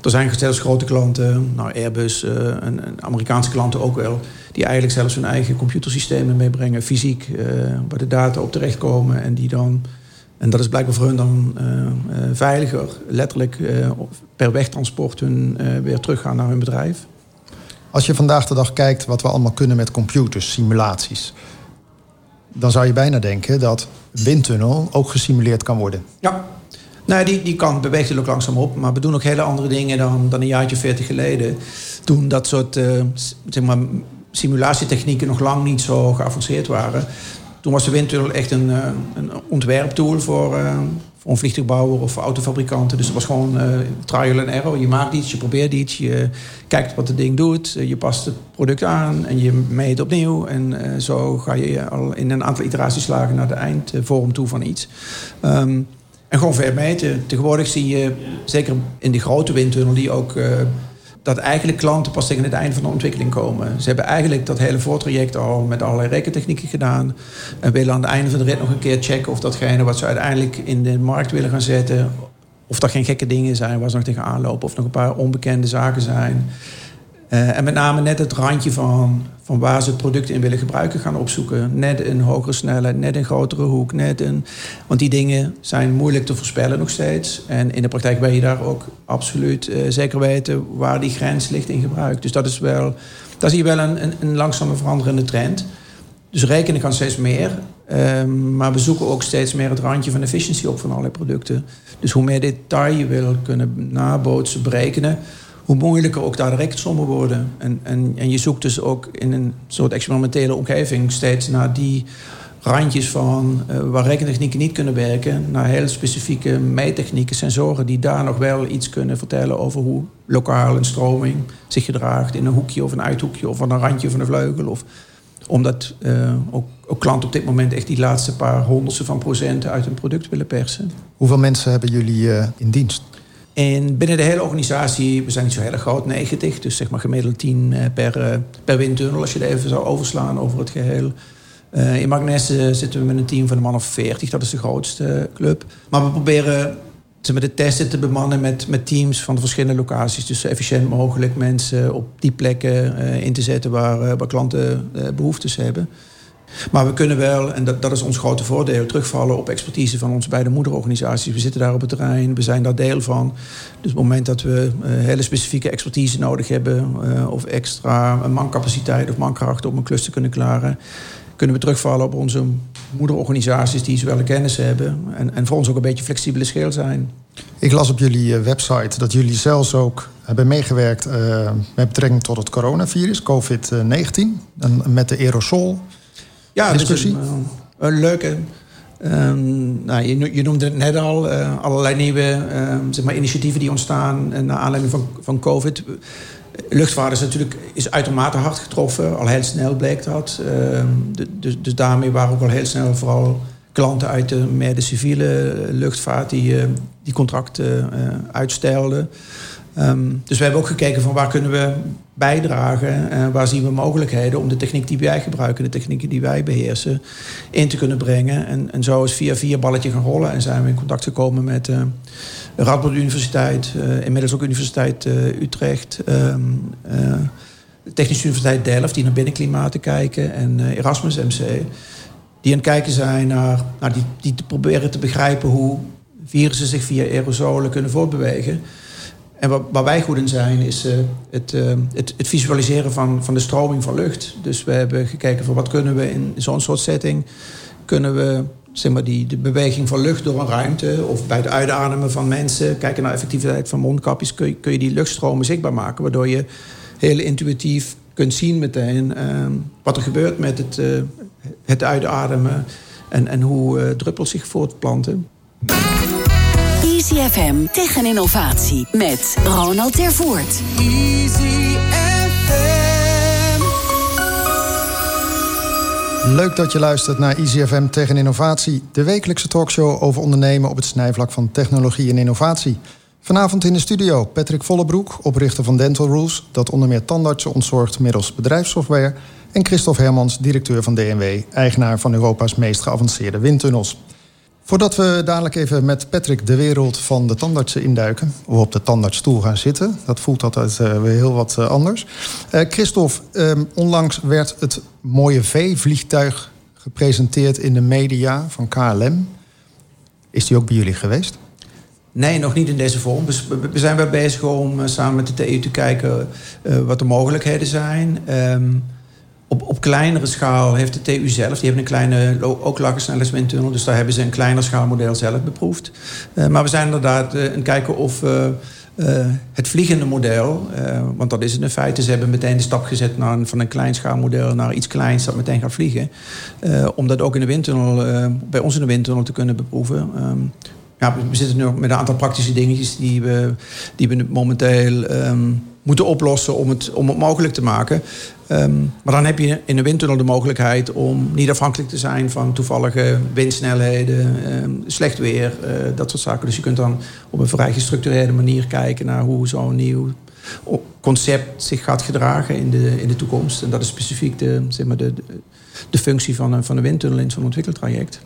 Er zijn zelfs grote klanten, nou Airbus en, en Amerikaanse klanten ook wel... die eigenlijk zelfs hun eigen computersystemen meebrengen, fysiek... waar de data op terechtkomen en die dan... En dat is blijkbaar voor hun dan eh, eh, veiliger, letterlijk eh, per wegtransport hun weer teruggaan naar hun bedrijf. Als je vandaag de dag kijkt wat we allemaal kunnen met computers, simulaties... dan zou je bijna denken dat windtunnel ook gesimuleerd kan worden. Ja. Nou, die, die kant beweegt er ook langzaam op. Maar we doen ook hele andere dingen dan, dan een jaartje veertig geleden. Toen dat soort zeg maar, simulatietechnieken nog lang niet zo geavanceerd waren. Toen was de windtunnel echt een, eh, een ontwerptool voor, eh, voor een vliegtuigbouwer of voor autofabrikanten. Dus het was gewoon eh, trial and error. Je maakt iets, je probeert iets, je kijkt wat het ding doet. Je past het product aan en je meet opnieuw. En zo ga je al in een aantal iteraties slagen naar de eindvorm toe van iets. Ehm, en gewoon ver meten. Tegenwoordig zie je, zeker in die grote windtunnel, die ook... dat eigenlijk klanten pas tegen het einde van de ontwikkeling komen. Ze hebben eigenlijk dat hele voortraject al met allerlei rekentechnieken gedaan. En willen aan het einde van de rit nog een keer checken of datgene wat ze uiteindelijk in de markt willen gaan zetten. of dat geen gekke dingen zijn waar ze nog tegen aanlopen. of nog een paar onbekende zaken zijn. Eh, en met name net het randje van, van waar ze het product in willen gebruiken gaan opzoeken. Net een hogere snelheid, net een grotere hoek. Net een, want die dingen zijn moeilijk te voorspellen nog steeds. En in de praktijk ben je daar ook absoluut eh, zeker weten waar die grens ligt in gebruik. Dus dat is wel, daar zie je wel een, een, langzame veranderende trend. Dus rekenen kan steeds meer. Ehm, maar we zoeken ook steeds meer het randje van efficiency op van allerlei producten. Dus hoe meer detail je wil kunnen nabootsen, berekenen hoe moeilijker ook daar de rekensommen worden. En, en, en je zoekt dus ook in een soort experimentele omgeving steeds naar die randjes van eh, waar rekentechnieken niet kunnen werken, naar heel specifieke meettechnieken, sensoren die daar nog wel iets kunnen vertellen over hoe lokaal een stroming zich gedraagt in een hoekje of een uithoekje of aan een randje van een vleugel. Of, omdat eh, ook, ook klanten op dit moment echt die laatste paar honderdste van procenten uit hun product willen persen. Hoeveel mensen hebben jullie eh, in dienst? En binnen de hele organisatie, we zijn niet zo heel groot, 90. Dus zeg maar gemiddeld 10 eh, per, eh, per windtunnel, als je het even zou overslaan over het geheel. Eh, in Magnes eh, zitten we met een team van een man of 40, dat is de grootste club. Maar we proberen maar, de testen te bemannen met, met teams van de verschillende locaties. Dus zo efficiënt mogelijk mensen op die plekken in te zetten waar, waar klanten eh, behoeftes hebben. Maar we kunnen wel, en dat, dat is ons grote voordeel, terugvallen op expertise van onze beide moederorganisaties. We zitten daar op het terrein, we zijn daar deel van. Dus op het moment dat we eh, hele specifieke expertise nodig hebben, eh, of extra mancapaciteit of mankracht om een klus te kunnen klaren, kunnen we terugvallen op onze moederorganisaties die zowel kennis hebben en, en voor ons ook een beetje flexibele scheel zijn. Ik las op jullie eh, website dat jullie zelfs ook hebben meegewerkt met betrekking tot het coronavirus, COVID-19, en met de aerosol. Ja, dus Discussie? een, eh, een leuke. ehm, nou, je, no- je noemde het net al, eh, allerlei nieuwe ehm, zeg maar initiatieven die ontstaan eh, naar aanleiding van, van COVID. Luchtvaart is natuurlijk is uitermate hard getroffen, al heel snel bleek dat. De- dus, dus daarmee waren ook al heel snel vooral klanten uit de, meer de civiele luchtvaart die, die contracten uitstelden. Dus we hebben ook gekeken van waar kunnen we bijdragen en waar zien we mogelijkheden om de techniek die wij gebruiken, de technieken die wij beheersen, in te kunnen brengen. En, en zo is via via balletje gaan rollen en zijn we in contact gekomen met eh Radboud Universiteit, eh, inmiddels ook Universiteit eh, Utrecht, eh, de Technische Universiteit Delft, die naar binnenklimaten kijken, en eh, Erasmus MC, die aan het kijken zijn naar, naar die, die te proberen te begrijpen hoe virussen zich via aerosolen kunnen voortbewegen. En waar, waar wij goed in zijn, is eh, het, eh, het, het visualiseren van, van de stroming van lucht. Dus we hebben gekeken van wat kunnen we in zo'n soort setting... kunnen we zeg maar die, de beweging van lucht door een ruimte... of bij het uitademen van mensen... kijken naar effectiviteit van mondkapjes... kun je, die luchtstromen zichtbaar maken... waardoor je heel intuïtief kunt zien meteen... ehm, wat er gebeurt met het, eh, het uitademen... en, en hoe druppels zich voortplanten. Easy FM tegen innovatie met Ronald Tervoort. Leuk dat je luistert naar Easy FM tegen innovatie. De wekelijkse talkshow over ondernemen op het snijvlak van technologie en innovatie. Vanavond in de studio Patrick Vollebroek, oprichter van Dental Rules... dat onder meer tandartsen ontzorgt middels bedrijfssoftware... en Christophe Hermans, directeur van DNW... eigenaar van Europa's meest geavanceerde windtunnels. Voordat we dadelijk even met Patrick de wereld van de tandartsen induiken... of op de tandartsstoel gaan zitten, dat voelt altijd eh, weer heel wat eh, anders. Eh, Christophe, ehm, onlangs werd het mooie V-vliegtuig gepresenteerd in de media van KLM. Is die ook bij jullie geweest? Nee, nog niet in deze vorm. We, zijn wel bezig om samen met de TU te kijken wat de mogelijkheden zijn. Ehm, op, op kleinere schaal heeft de TU zelf, die hebben een kleine, ook lagersnelheidswindtunnel, dus daar hebben ze een kleiner schaalmodel zelf beproefd. Eh, maar we zijn inderdaad uh, aan het kijken of uh, het vliegende model, want dat is het in feite, ze hebben meteen de stap gezet naar van een klein schaalmodel naar iets kleins dat meteen gaat vliegen. Om dat ook in de windtunnel, bij ons in de windtunnel te kunnen beproeven. Um, ja, we zitten nu met een aantal praktische dingetjes die we, die we momenteel um, moeten oplossen om het, om het mogelijk te maken. Um, maar dan heb je in de windtunnel de mogelijkheid om niet afhankelijk te zijn van toevallige windsnelheden, um, slecht weer, uh, dat soort zaken. Dus je kunt dan op een vrij gestructureerde manier kijken naar hoe zo'n nieuw concept zich gaat gedragen in de, in de toekomst. En dat is specifiek de, zeg maar de, de, de functie van een, van een windtunnel in zo'n ontwikkeltraject.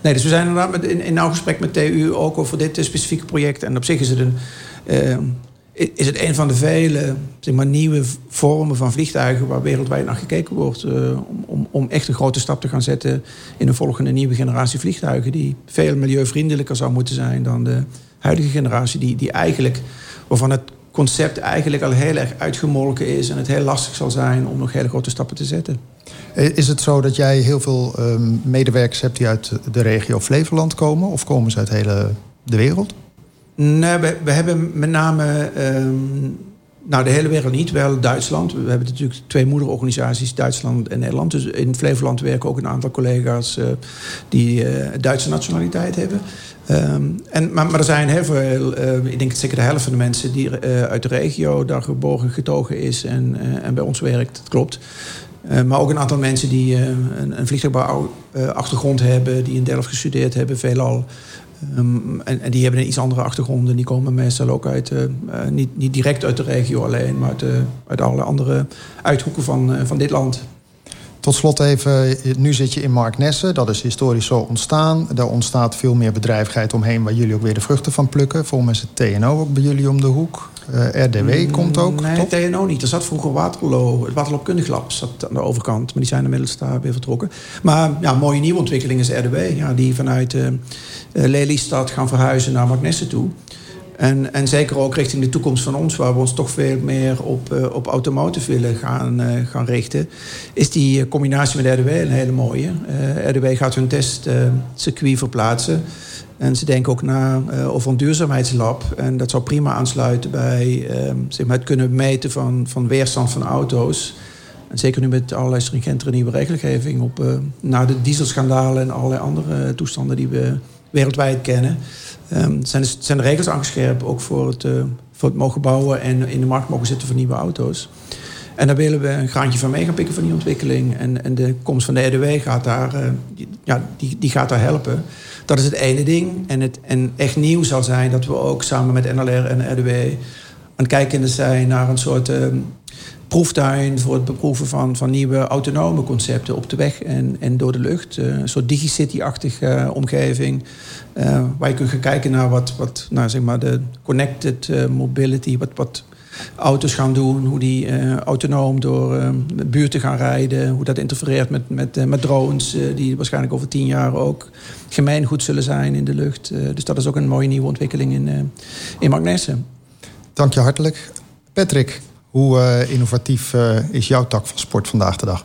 Nee, dus we zijn in, in nauw gesprek met TU ook over dit specifieke project. En op zich is het een, uh, is het een van de vele zeg maar, nieuwe vormen van vliegtuigen waar wereldwijd naar gekeken wordt. Uh, om, om, om echt een grote stap te gaan zetten in een volgende nieuwe generatie vliegtuigen. Die veel milieuvriendelijker zou moeten zijn dan de huidige generatie. Die, die eigenlijk, waarvan het concept eigenlijk al heel erg uitgemolken is. En het heel lastig zal zijn om nog hele grote stappen te zetten. Is het zo dat jij heel veel um, medewerkers hebt die uit de regio Flevoland komen? Of komen ze uit hele de wereld? Nee, we, hebben met name... Um, nou, de hele wereld niet, wel Duitsland. We hebben natuurlijk twee moederorganisaties, Duitsland en Nederland. Dus in Flevoland werken ook een aantal collega's uh, die uh, Duitse nationaliteit hebben. Um, en, maar, er zijn heel veel, uh, ik denk zeker de helft van de mensen die uit de regio daar geboren getogen is en, en bij ons werkt, dat klopt. Maar ook een aantal mensen die een, een vliegtuigbouwachtergrond hebben, die in Delft gestudeerd hebben, veelal. Um, en, die hebben een iets andere achtergrond. En die komen meestal ook uit, uh, niet, niet direct uit de regio alleen, maar uit, uit alle andere uithoeken van, van dit land. Tot slot even, nu zit je in Marknesse. Dat is historisch zo ontstaan. Daar ontstaat veel meer bedrijvigheid omheen... waar jullie ook weer de vruchten van plukken. Volgens mij het TNO ook bij jullie om de hoek. Uh, RDW mm, komt ook, Nee? TNO niet. Er zat vroeger Waterloo, het Waterloopkundig Lab zat aan de overkant. Maar die zijn inmiddels daar weer vertrokken. Maar ja, een mooie nieuwe ontwikkeling is RDW. Ja, die vanuit uh, Lelystad gaan verhuizen naar Marknesse toe. En, en zeker ook richting de toekomst van ons, waar we ons toch veel meer op, uh, op automotive willen gaan, uh, gaan richten, is die combinatie met RDW een hele mooie. Uh, RDW gaat hun testcircuit verplaatsen. En ze denken ook na over een duurzaamheidslab. En dat zou prima aansluiten bij maar het kunnen meten van, van weerstand van auto's. En zeker nu met allerlei stringentere nieuwe regelgeving op, na de dieselschandalen en allerlei andere toestanden die we wereldwijd kennen. Um, zijn, de, zijn regels aangescherpt ook voor het, uh, voor het mogen bouwen en in de markt mogen zetten van nieuwe auto's. En daar willen we een graantje van mee gaan pikken van die ontwikkeling. En, en de komst van de RDW gaat daar, die, ja, die, die gaat daar helpen. Dat is het ene ding. En, het, en echt nieuw zal zijn dat we ook samen met NLR en RDW aan het kijken zijn naar een soort uh, proeftuin voor het beproeven van, van nieuwe autonome concepten op de weg en, en door de lucht. Uh, een soort digicity-achtige uh, omgeving. Uh, waar je kunt gaan kijken naar wat, wat nou, zeg maar de connected mobility, wat, wat auto's gaan doen, hoe die autonoom door buurten gaan rijden, hoe dat interfereert met, met, met drones, die waarschijnlijk over tien jaar ook gemeengoed zullen zijn in de lucht. dus dat is ook een mooie nieuwe ontwikkeling in, in. Dank je hartelijk. Patrick, hoe innovatief is jouw tak van sport vandaag de dag?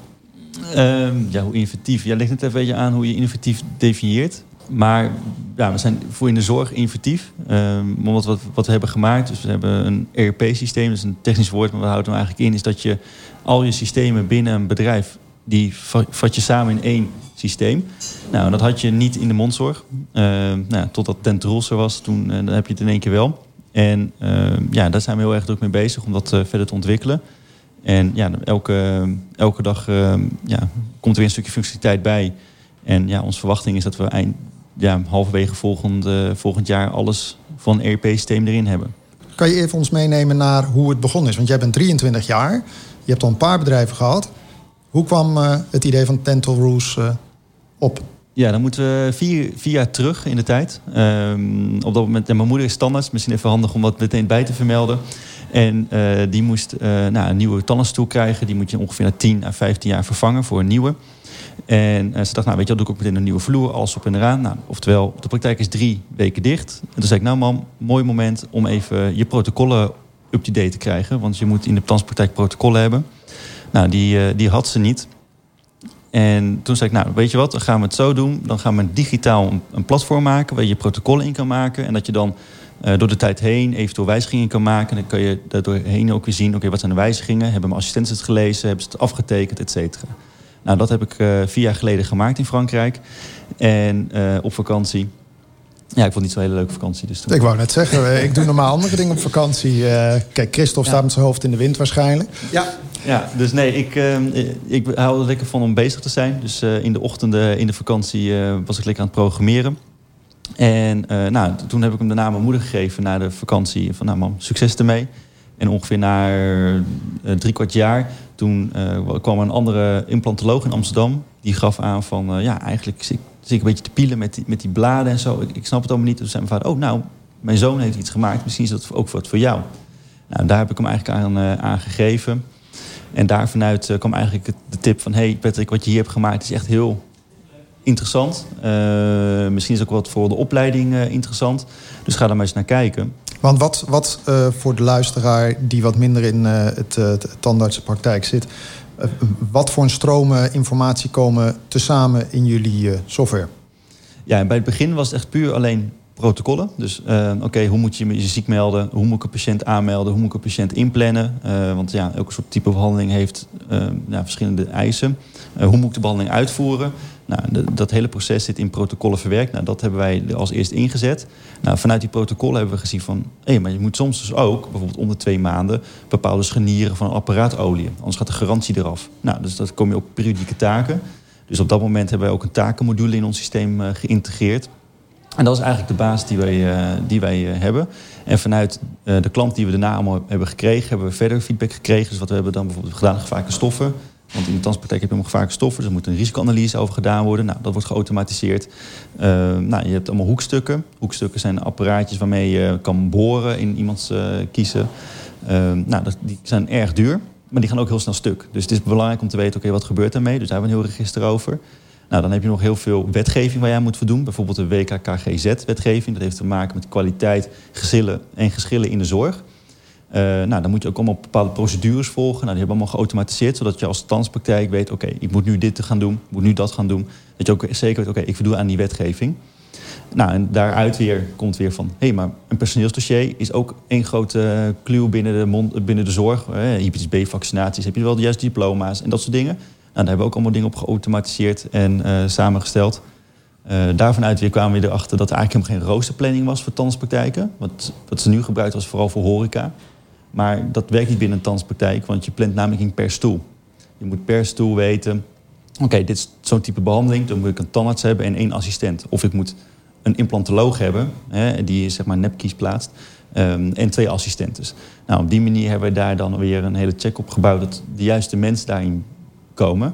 Ehm, ja, hoe innovatief? Ja, ligt net even een beetje aan hoe je innovatief definieert. Maar ja, we zijn voor in de zorg innovatief. Ehm, omdat wat, wat we hebben gemaakt, dus we hebben een ERP-systeem, dat is een technisch woord, maar we houden hem eigenlijk in, is dat je al je systemen binnen een bedrijf, die va- vat je samen in één systeem. Nou, dat had je niet in de mondzorg. Ehm, nou, totdat er was, toen eh, dan heb je het in één keer wel. En ehm, ja, daar zijn we heel erg druk mee bezig om dat eh, verder te ontwikkelen. En ja, elke, elke dag ehm, ja, komt er weer een stukje functionaliteit bij. En ja, onze verwachting is dat we eind, ja, halverwege volgend, volgend jaar alles van een ERP-systeem erin hebben. Kan je even ons meenemen naar hoe het begonnen is? Want jij bent 23 jaar, je hebt al een paar bedrijven gehad. Hoe kwam eh, het idee van Dental Rules eh, op? Ja, dan moeten we vier, vier jaar terug in de tijd. Ehm, op dat moment, en mijn moeder is standaard, misschien even handig om dat meteen bij te vermelden. En eh, die moest eh, nou, een nieuwe tandenstoel krijgen. Die moet je ongeveer na 10 à 15 jaar vervangen voor een nieuwe. En eh, ze dacht, nou weet je wat, doe ik ook meteen een nieuwe vloer, alles op en eraan. Nou, oftewel, de praktijk is drie weken dicht. En toen zei ik, nou mam, mooi moment om even je protocollen up-to-date te krijgen. Want je moet in de danspraktijk protocollen hebben. Nou, die, die had ze niet. En toen zei ik, nou, weet je wat, dan gaan we het zo doen. Dan gaan we digitaal een, platform maken waar je protocollen in kan maken. En dat je dan eh, door de tijd heen eventueel wijzigingen kan maken. En dan kan je daardoor heen ook weer zien, oké, wat zijn de wijzigingen? Hebben mijn assistenten het gelezen? Hebben ze het afgetekend, et cetera? Nou, dat heb ik eh, vier jaar geleden gemaakt in Frankrijk. En eh, op vakantie. Ja, ik vond het niet zo'n hele leuke vakantie. Dus toen... Ik wou net zeggen, eh, ik doe normaal andere dingen op vakantie. Eh, kijk, Christophe staat met zijn hoofd in de wind waarschijnlijk. Ja, Ja, dus nee, ik, eh, ik hou er lekker van om bezig te zijn. Dus eh, in de ochtenden, in de vakantie, eh, was ik lekker aan het programmeren. En eh, nou, toen heb ik hem daarna mijn moeder gegeven na de vakantie. Van nou mam, succes ermee. En ongeveer na drie kwart jaar, toen eh, kwam er een andere implantoloog in Amsterdam. Die gaf aan van, ja, eigenlijk zit, ik een beetje te pielen met die, met die bladen en zo. Ik, snap het allemaal niet. Toen zei mijn vader, oh nou, mijn zoon heeft iets gemaakt. Misschien is dat ook wat voor jou. Nou, daar heb ik hem eigenlijk aan, aan gegeven. En daar vanuit eh, kwam eigenlijk de tip van... hey Patrick, wat je hier hebt gemaakt is echt heel interessant. Eh, misschien is ook wat voor de opleiding interessant. Dus ga daar maar eens naar kijken. Want wat, wat voor de luisteraar die wat minder in het, het tandartsenpraktijk zit... eh, wat voor een stromen informatie komen tezamen in jullie eh, software? Ja, en bij het begin was het echt puur alleen protocollen. Dus eh, oké, hoe moet je je ziek melden? Hoe moet ik een patiënt aanmelden? Hoe moet ik een patiënt inplannen? Want ja, elke soort type behandeling heeft ja, verschillende eisen. Hoe moet ik de behandeling uitvoeren? Nou, dat hele proces zit in protocollen verwerkt. Nou, dat hebben wij als eerst ingezet. Nou, vanuit die protocollen hebben we gezien van... hé, maar je moet soms dus ook, bijvoorbeeld om de twee maanden... bepaalde scharnieren van een apparaatolie. Anders gaat de garantie eraf. Nou, dus dat kom je op periodieke taken. Dus op dat moment hebben wij ook een takenmodule in ons systeem eh, geïntegreerd. En dat is eigenlijk de basis die wij, eh, die wij eh, hebben. En vanuit de klant die we daarna allemaal hebben gekregen... hebben we verder feedback gekregen. Dus wat we hebben dan bijvoorbeeld gedaan, gevaarlijke stoffen. Want in de transpraktijk heb je allemaal gevaarlijke stoffen. Dus er moet een risicoanalyse over gedaan worden. Nou, dat wordt geautomatiseerd. Eh, nou, je hebt allemaal hoekstukken. Hoekstukken zijn apparaatjes waarmee je kan boren in iemands eh, kiezen. Eh, nou, dat, die zijn erg duur. Maar die gaan ook heel snel stuk. Dus het is belangrijk om te weten, oké, wat gebeurt daarmee? Dus daar hebben we een heel register over. Nou, dan heb je nog heel veel wetgeving waar aan moet voldoen. Bijvoorbeeld de WKKGZ-wetgeving. Dat heeft te maken met kwaliteit, geschillen en geschillen in de zorg. Eh, nou, dan moet je ook allemaal bepaalde procedures volgen. Nou, die hebben allemaal geautomatiseerd, zodat je als standspraktijk weet... oké, ik moet nu dit gaan doen, ik moet nu dat gaan doen. Dat je ook zeker weet, oké, ik voldoe aan die wetgeving. Nou, en daaruit weer komt weer van... hé, hey, maar een personeelsdossier is ook één grote clue binnen de, mond, binnen de zorg. Eh, hepatitis B-vaccinaties, heb je wel de juiste diploma's en dat soort dingen. Nou, daar hebben we ook allemaal dingen op geautomatiseerd en eh, samengesteld. Eh daarvan uit weer kwamen we erachter dat er eigenlijk helemaal geen roosterplanning was voor tandartspraktijken. Wat, wat ze nu gebruikt was vooral voor horeca. Maar dat werkt niet binnen een tandartspraktijk, want je plant namelijk per stoel. Je moet per stoel weten, oké, dit is zo'n type behandeling. Dan moet ik een tandarts hebben en één assistent. Of ik moet een implantoloog hebben, hè, die zeg maar nepkies plaatst. ehm, en twee assistentes. Nou, op die manier hebben we daar dan weer een hele check op gebouwd... dat de juiste mensen daarin komen.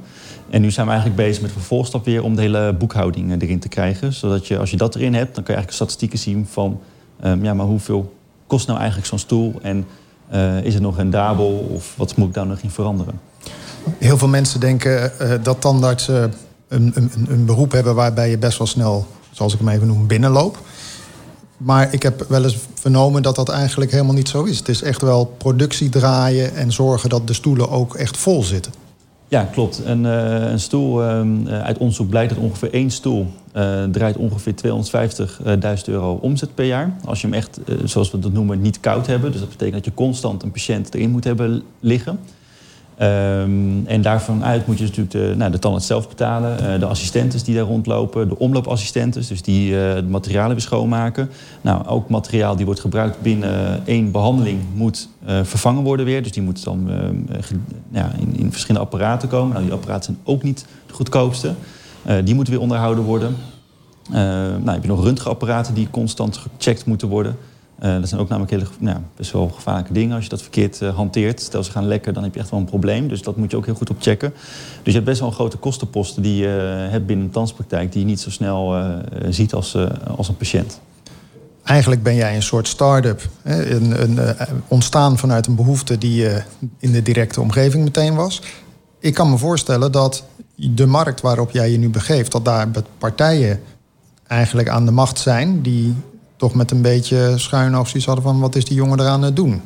En nu zijn we eigenlijk bezig met vervolgstap weer... om de hele boekhouding eh, erin te krijgen. Zodat je, als je dat erin hebt, dan kan je eigenlijk statistieken zien van... ehm, ja, maar hoeveel kost nou eigenlijk zo'n stoel? En eh, is het nog rendabel? Of wat moet ik daar nog in veranderen? Heel veel mensen denken eh, dat tandartsen een, een, een beroep hebben waarbij je best wel snel, zoals ik hem even noem, binnenloopt. Maar ik heb wel eens vernomen dat dat eigenlijk helemaal niet zo is. Het is echt wel productie draaien en zorgen dat de stoelen ook echt vol zitten. Ja, klopt. Een, eh, een stoel, ehm, eh, uit onderzoek blijkt dat ongeveer één stoel eh, draait ongeveer 250.000 euro omzet per jaar. Als je hem echt, zoals we dat noemen, niet koud hebben. Dus dat betekent dat je constant een patiënt erin moet hebben liggen. Ehm, en daarvan uit moet je natuurlijk de, nou, de tandarts zelf betalen. eh, de assistentes die daar rondlopen. De omloopassistentes, dus die eh de materialen weer schoonmaken. Nou, ook materiaal die wordt gebruikt binnen één behandeling moet eh, vervangen worden weer. Dus die moet dan ja, in, in verschillende apparaten komen. Nou, die apparaten zijn ook niet de goedkoopste. Eh, die moeten weer onderhouden worden. Eh, nou, heb je nog röntgenapparaten die constant gecheckt moeten worden. Eh, dat zijn ook namelijk hele, nou, best wel gevaarlijke dingen als je dat verkeerd eh, hanteert. Stel ze gaan lekken, dan heb je echt wel een probleem. Dus dat moet je ook heel goed op checken. Dus je hebt best wel een grote kostenposten die je hebt binnen een tandspraktijk... die je niet zo snel eh, ziet als, eh, als een patiënt. Eigenlijk ben jij een soort start-up. Een, een, eh, ontstaan vanuit een behoefte die eh, in de directe omgeving meteen was. Ik kan me voorstellen dat de markt waarop jij je nu begeeft... dat daar partijen eigenlijk aan de macht zijn... die toch met een beetje schuin zoiets hadden van... wat is die jongen eraan het doen?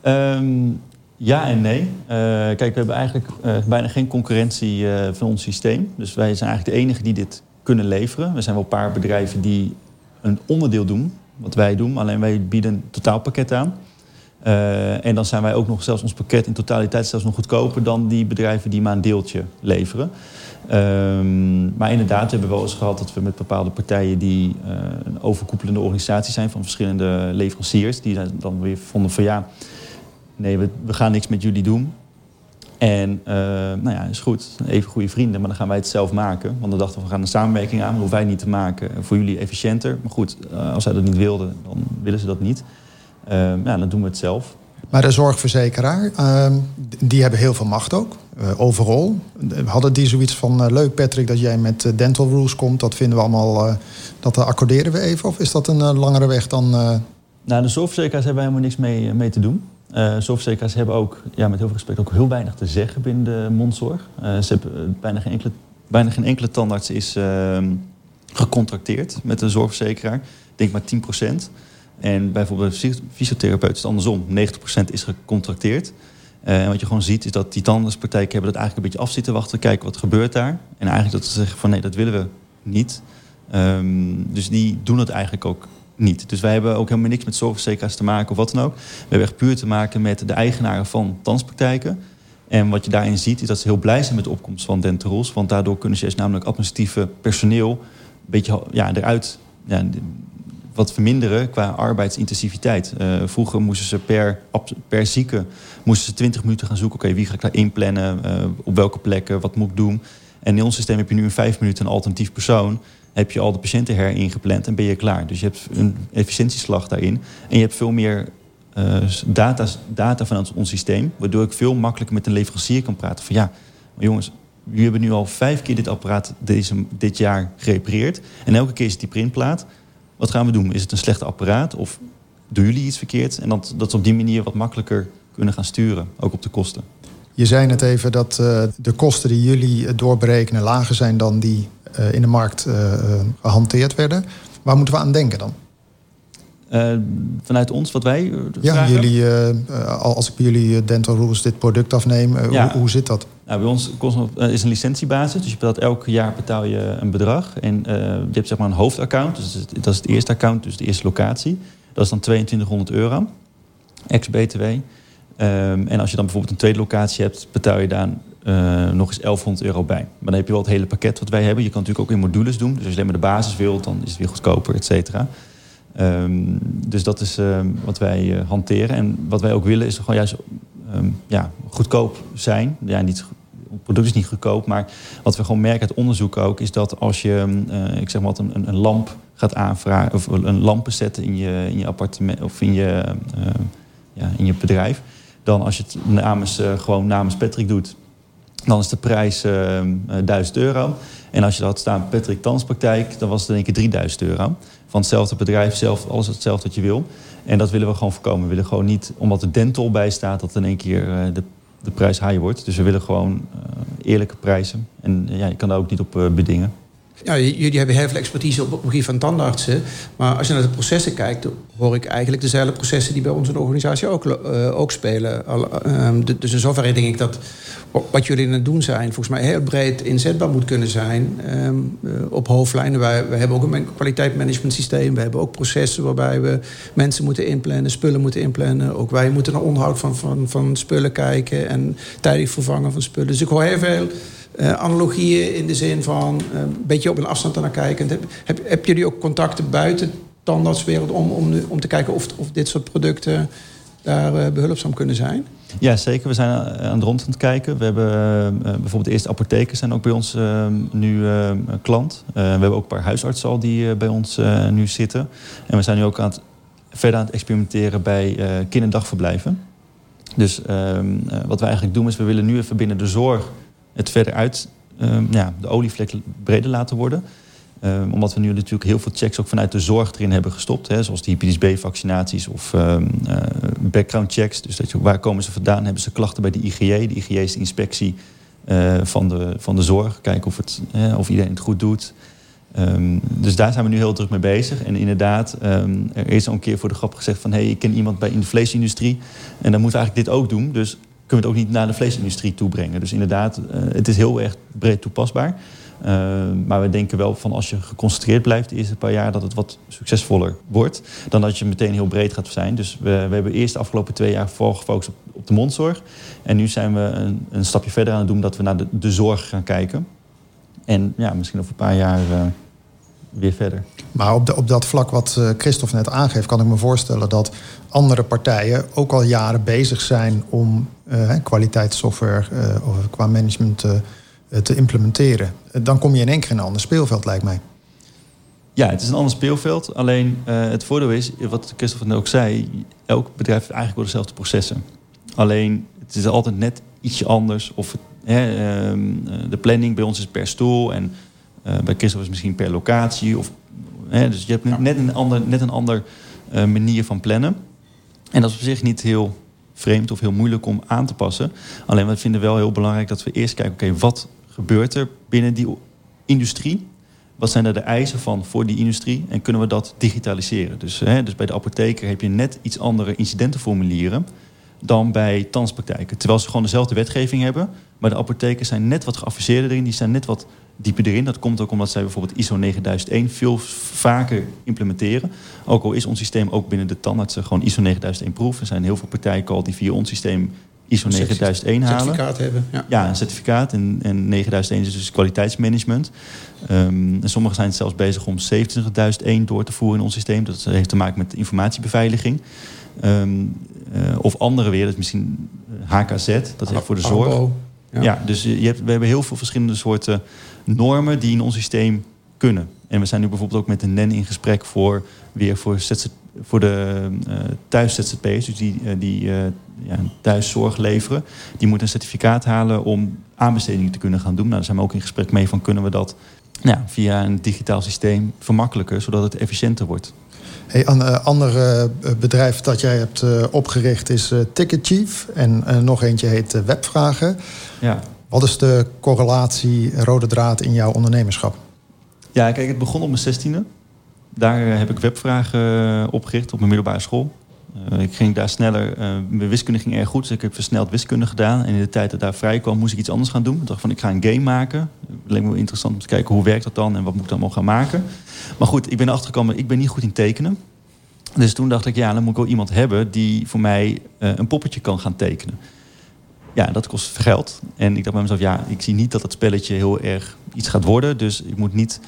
Ehm, ja en nee. Eh, kijk, we hebben eigenlijk eh, bijna geen concurrentie eh, van ons systeem. Dus wij zijn eigenlijk de enige die dit kunnen leveren. Er zijn wel een paar bedrijven die een onderdeel doen, wat wij doen. Alleen wij bieden een totaalpakket aan. Eh, en dan zijn wij ook nog zelfs ons pakket in totaliteit zelfs nog goedkoper dan die bedrijven die maar een deeltje leveren. Ehm, maar inderdaad, we hebben wel eens gehad dat we met bepaalde partijen die eh, een overkoepelende organisatie zijn van verschillende leveranciers, die dan weer vonden van ja, nee, we, we gaan niks met jullie doen. En eh, nou ja, is goed, even goede vrienden, maar dan gaan wij het zelf maken. Want dan dachten we, we gaan een samenwerking aan, maar hoeven wij niet te maken. Voor jullie efficiënter. Maar goed, eh, als zij dat niet wilden, dan willen ze dat niet. Eh, ja, dan doen we het zelf. Maar de zorgverzekeraar, ehm, die hebben heel veel macht ook. Eh, overal. Hadden die zoiets van... eh, leuk Patrick dat jij met eh, dental rules komt. Dat vinden we allemaal... eh, dat eh, accorderen we even. Of is dat een eh, langere weg dan... eh, Nou, de zorgverzekeraars hebben helemaal niks mee, eh, mee te doen. Eh zorgverzekeraars hebben ook, ja, met heel veel respect, ook heel weinig te zeggen binnen de mondzorg. Eh, ze hebben eh, bijna geen enkele, bijna geen enkele tandarts is ehm, gecontracteerd met de zorgverzekeraar. Denk maar 10%. En bijvoorbeeld bij fys- fysiotherapeut is het andersom. 90% is gecontracteerd. Eh, en wat je gewoon ziet is dat die tandartspraktijken hebben dat eigenlijk een beetje af zitten wachten. Kijken wat gebeurt daar. En eigenlijk dat ze zeggen van nee, dat willen we niet. Ehm, dus die doen het eigenlijk ook niet. Dus wij hebben ook helemaal niks met zorgverzekeraars te maken of wat dan ook. We hebben echt puur te maken met de eigenaren van tandspraktijken. En wat je daarin ziet is dat ze heel blij zijn met de opkomst van Denteros. Want daardoor kunnen ze namelijk administratieve personeel een beetje ja, eruit ja, wat verminderen qua arbeidsintensiviteit. Eh, vroeger moesten ze per, per zieke moesten ze 20 minuten gaan zoeken. Oké, wie ga ik daar inplannen? Eh, op welke plekken? Wat moet ik doen? En in ons systeem heb je nu in vijf minuten een alternatief persoon. Heb je al de patiënten heringepland en ben je klaar. Dus je hebt een efficiëntieslag daarin. En je hebt veel meer eh, data, data vanuit ons systeem. Waardoor ik veel makkelijker met een leverancier kan praten. Van ja, jongens, jullie hebben nu al vijf keer dit apparaat deze, dit jaar gerepareerd. En elke keer is het die printplaat. Wat gaan we doen? Is het een slecht apparaat? Of doen jullie iets verkeerd? En dat, dat ze op die manier wat makkelijker kunnen gaan sturen. Ook op de kosten. Je zei net even dat eh, de kosten die jullie eh, doorberekenen lager zijn dan die eh, in de markt eh, eh, gehanteerd werden. Waar moeten we aan denken dan? Eh, vanuit ons, wat wij eh, Ja, vragen? jullie, eh, als ik bij jullie Dental Rules dit product afneem, Ja. hoe, hoe zit dat? Nou, bij ons is een licentiebasis. Dus je betaalt elk jaar betaal je een bedrag. En je hebt zeg maar een hoofdaccount. Dus dat is- het eerste account, dus de eerste locatie. Dat is dan 2200 euro. Ex-BTW. Ehm, en als je dan bijvoorbeeld een tweede locatie hebt, betaal je daar nog eens 1100 euro bij. Maar dan heb je wel het hele pakket wat wij hebben. Je kan natuurlijk ook in modules doen. Dus als je alleen maar de basis wilt, dan is het weer goedkoper, et cetera. Ehm, dus dat is ehm, wat wij eh, hanteren. En wat wij ook willen is gewoon juist ehm, ja, goedkoop zijn. Ja, niet, het product is niet goedkoop, maar wat we gewoon merken uit onderzoek ook... is dat als je, eh, ik zeg maar wat, een, een- lamp gaat aanvragen... of een lampen zetten in je, in je appartement of in je, eh, ja, in je bedrijf... dan als je het namens, gewoon namens Patrick doet... dan is de prijs ehm, eh, 1000 euro. En als je dat staan Patrick Tanspraktijk... dan was het in één keer 3000 euro. Van hetzelfde bedrijf, zelf, alles hetzelfde wat je wil. En dat willen we gewoon voorkomen. We willen gewoon niet, omdat er dental bij staat... dat in één keer eh, de, de prijs high wordt. Dus we willen gewoon eh, eerlijke prijzen. En eh, ja, je kan daar ook niet op bedingen. Ja, jullie hebben heel veel expertise op het gebied van tandartsen. Maar als je naar de processen kijkt, hoor ik eigenlijk dezelfde processen die bij ons in de organisatie ook, eh, ook spelen. Ehm, dus in zoverre denk ik dat wat jullie aan het doen zijn, volgens mij heel breed inzetbaar moet kunnen zijn ehm, eh, op hoofdlijnen. Wij, wij hebben ook een man- kwaliteitsmanagement systeem. We hebben ook processen waarbij we mensen moeten inplannen, spullen moeten inplannen. Ook wij moeten naar onderhoud van, van, van spullen kijken en tijdig vervangen van spullen. Dus ik hoor heel veel eh, analogieën in de zin van eh, een beetje op een afstand ernaar kijken. Heb, heb, heb jullie ook contacten buiten tandartswereld om, om, om te kijken of, of dit soort producten daar eh, behulpzaam kunnen zijn? Ja, zeker. We zijn aan het rond aan het kijken. We hebben eh, bijvoorbeeld de eerste apothekers zijn ook bij ons eh, nu eh, klant. We hebben ook een paar huisartsen al die bij ons nu zitten. En we zijn nu ook aan verder aan het experimenteren bij kinderdagverblijven. Dus ehm, eh, wat we eigenlijk doen is, we willen nu even binnen de zorg het verder uit, ehm, ja, de olievlek breder laten worden. Ehm, omdat we nu natuurlijk heel veel checks ook vanuit de zorg erin hebben gestopt. Hè, zoals de hepatitis B-vaccinaties of ehm, eh, background checks. Dus dat je, waar komen ze vandaan? Hebben ze klachten bij de IGJ? De IGJ is de inspectie eh, van, de, van de zorg. Kijken of, het, of iedereen het goed doet. Dus daar zijn we nu heel druk mee bezig. En inderdaad, er is al een keer voor de grap gezegd van... hé, hey, ik ken iemand bij in de vleesindustrie. En dan moeten we eigenlijk dit ook doen. Dus kunnen we het ook niet naar de vleesindustrie toebrengen. Dus inderdaad, eh, het is heel erg breed toepasbaar. Ehm, maar we denken wel van als je geconcentreerd blijft de eerste paar jaar... dat het wat succesvoller wordt dan dat je meteen heel breed gaat zijn. Dus we, we hebben eerst de afgelopen twee jaar vooral gefocust op, op de mondzorg. En nu zijn we een, een stapje verder aan het doen dat we naar de, de zorg gaan kijken. En ja, misschien over een paar jaar eh, weer verder. Maar op, op dat vlak wat eh, Christophe net aangeeft, kan ik me voorstellen dat andere partijen ook al jaren bezig zijn om eh, kwaliteitssoftware eh, of qua management te implementeren. Dan kom je in één keer in een ander speelveld, lijkt mij. Ja, het is een ander speelveld. Alleen het voordeel is, wat Christophe net ook zei... elk bedrijf heeft eigenlijk wel dezelfde processen. Alleen, het is altijd net ietsje anders. Of hè, ehm, eh, de planning bij ons is per stoel... en bij Christophe is misschien per locatie. Of, hè, dus je hebt net een ander, net een ander eh, manier van plannen. En dat is op zich niet heel vreemd of heel moeilijk om aan te passen. Alleen we vinden wel heel belangrijk dat we eerst kijken... oké, wat gebeurt er binnen die industrie... Wat zijn er de eisen van voor die industrie en kunnen we dat digitaliseren? Dus, hè, dus bij de apotheker heb je net iets andere incidentenformulieren dan bij tandspraktijken. Terwijl ze gewoon dezelfde wetgeving hebben, maar de apothekers zijn net wat geavanceerder erin, die zijn net wat dieper erin. Dat komt ook omdat zij bijvoorbeeld ISO 9001 veel vaker implementeren. Ook al is ons systeem ook binnen de tandartsen gewoon ISO 9001 proef. Er zijn heel veel partijen al die via ons systeem ISO 9001 halen. Certificaat hebben. Ja. Ja, een certificaat. En, en 9001 is dus kwaliteitsmanagement. Ehm, en sommigen zijn zelfs bezig om 27001 door te voeren in ons systeem. Dat heeft te maken met informatiebeveiliging. Ehm, eh, of andere weer, dat is misschien HKZ, dat is echt voor de zorg. Ja. ja. dus je hebt, we hebben heel veel verschillende soorten normen die in ons systeem kunnen. En we zijn nu bijvoorbeeld ook met de NEN in gesprek voor weer voor, ZZ, voor de eh thuis ZZP'ers, dus die, eh, die eh, ja, thuiszorg leveren. Die moeten een certificaat halen om aanbestedingen te kunnen gaan doen. Nou, daar zijn we ook in gesprek mee van kunnen we dat ja, via een digitaal systeem vermakkelijken, zodat het efficiënter wordt. Hey, een ander bedrijf dat jij hebt opgericht is Ticket Chief. En nog eentje heet Webvragen. Ja. Wat is de correlatie, rode draad in jouw ondernemerschap? Ja, kijk, het begon op mijn zestiende. Daar heb ik webvragen eh, opgericht op mijn middelbare school. Eh, ik ging daar sneller, eh, mijn wiskunde ging erg goed, dus ik heb versneld wiskunde gedaan. En in de tijd dat daar vrij kwam, moest ik iets anders gaan doen. Ik dacht van, ik ga een game maken. Het leek me wel interessant om te kijken hoe werkt dat dan en wat moet ik dan allemaal gaan maken. Maar goed, ik ben erachter gekomen, ik ben niet goed in tekenen. Dus toen dacht ik, ja, dan moet ik wel iemand hebben die voor mij een poppetje kan gaan tekenen. Ja, dat kost geld. En ik dacht bij mezelf, ja, ik zie niet dat het spelletje heel erg iets gaat worden. Dus ik moet niet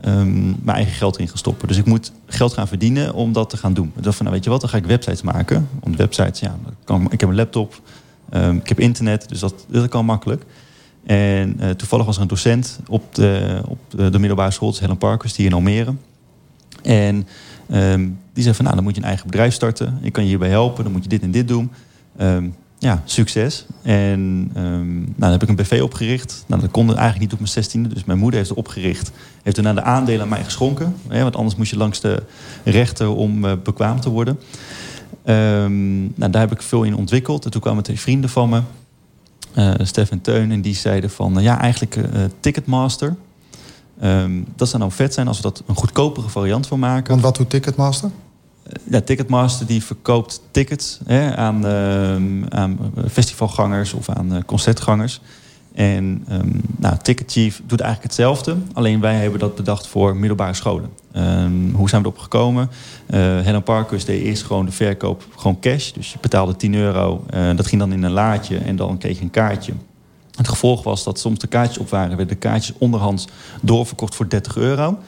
ehm, mijn eigen geld erin gaan stoppen. Dus ik moet geld gaan verdienen om dat te gaan doen. Ik dacht van, nou weet je wat, dan ga ik websites maken. Want websites, ja, dat ik heb een laptop, ehm, ik heb internet, dus dat, dat kan makkelijk. En eh, toevallig was er een docent op de, op de, de middelbare school, Helen Parkers, die in Almere. En ehm, die zei van, nou, dan moet je een eigen bedrijf starten. Ik kan je hierbij helpen, dan moet je dit en dit doen. Ja, succes. En ehm, nou, dan heb ik een BV opgericht. Nou, dat kon eigenlijk niet op mijn zestiende. Dus mijn moeder heeft het opgericht. Heeft naar de aandelen aan mij geschonken. Hè, want anders moest je langs de rechter om eh, bekwaam te worden. Ehm, nou, daar heb ik veel in ontwikkeld. En toen kwamen twee vrienden van me. eh Stef en Teun. En die zeiden van, nou ja, eigenlijk eh, Ticketmaster. Ehm, dat zou nou vet zijn als we dat een goedkopere variant van maken. Want wat doet Ticketmaster? Ja, Ticketmaster die verkoopt tickets hè, aan, ehm, aan festivalgangers of aan eh, concertgangers. En ehm, nou, Ticket Chief doet eigenlijk hetzelfde. Alleen wij hebben dat bedacht voor middelbare scholen. Ehm, hoe zijn we erop gekomen? Eh Helen Parkers deed eerst gewoon de verkoop gewoon cash. Dus je betaalde 10 euro. Eh, dat ging dan in een laadje en dan kreeg je een kaartje. Het gevolg was dat soms de kaartjes op waren, werden de kaartjes onderhands doorverkocht voor 30 euro.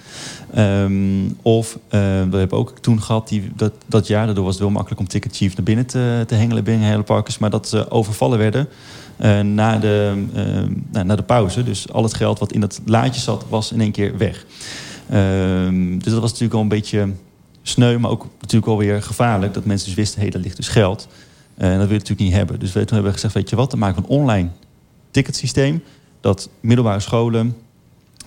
Ehm, of eh, we hebben ook toen gehad, die, dat, dat jaar, daardoor was het wel makkelijk om Ticket Chief naar binnen te, te hengelen binnen hele parkers, maar dat ze overvallen werden eh, na, de, eh, na de pauze. Dus al het geld wat in dat laadje zat, was in één keer weg. Ehm, dus dat was natuurlijk al een beetje sneu, maar ook natuurlijk wel weer gevaarlijk. Dat mensen dus wisten, hé, hey, daar ligt dus geld. En dat wil je natuurlijk niet hebben. Dus we, toen hebben we gezegd, weet je wat, dan maken we een online ticketsysteem. Dat middelbare scholen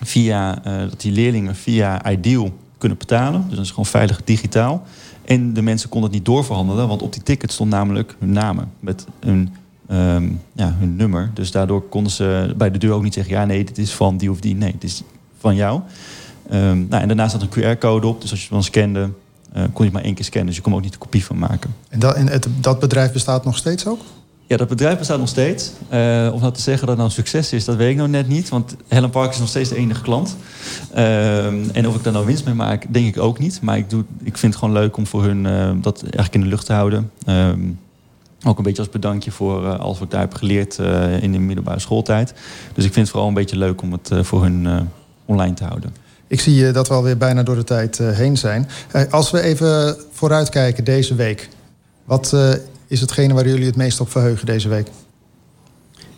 via, eh, dat die leerlingen via Ideal kunnen betalen. Dus dat is gewoon veilig digitaal. En de mensen konden het niet doorverhandelen, want op die ticket stond namelijk hun namen met hun, ehm, ja, hun nummer. Dus daardoor konden ze bij de deur ook niet zeggen: ja, nee, dit is van die of die. Nee, het is van jou. Ehm, nou, en daarnaast zat een QR-code op, dus als je het dan scande, eh, kon je het maar één keer scannen. Dus je kon er ook niet een kopie van maken. En, dat, en het, dat bedrijf bestaat nog steeds ook? Ja, dat bedrijf bestaat nog steeds. Eh, om nou te zeggen dat het nou een succes is, dat weet ik nou net niet. Want Helen Park is nog steeds de enige klant. Ehm, en of ik daar nou winst mee maak, denk ik ook niet. Maar ik, doe, ik vind het gewoon leuk om voor hun eh, dat eigenlijk in de lucht te houden. Ook een beetje als bedankje voor eh, alles wat ik daar heb geleerd eh, in de middelbare schooltijd. Dus ik vind het vooral een beetje leuk om het eh, voor hun eh, online te houden. Ik zie eh, dat we alweer bijna door de tijd eh, heen zijn. Eh, als we even vooruitkijken deze week. Wat eh, is hetgene waar jullie het meest op verheugen deze week?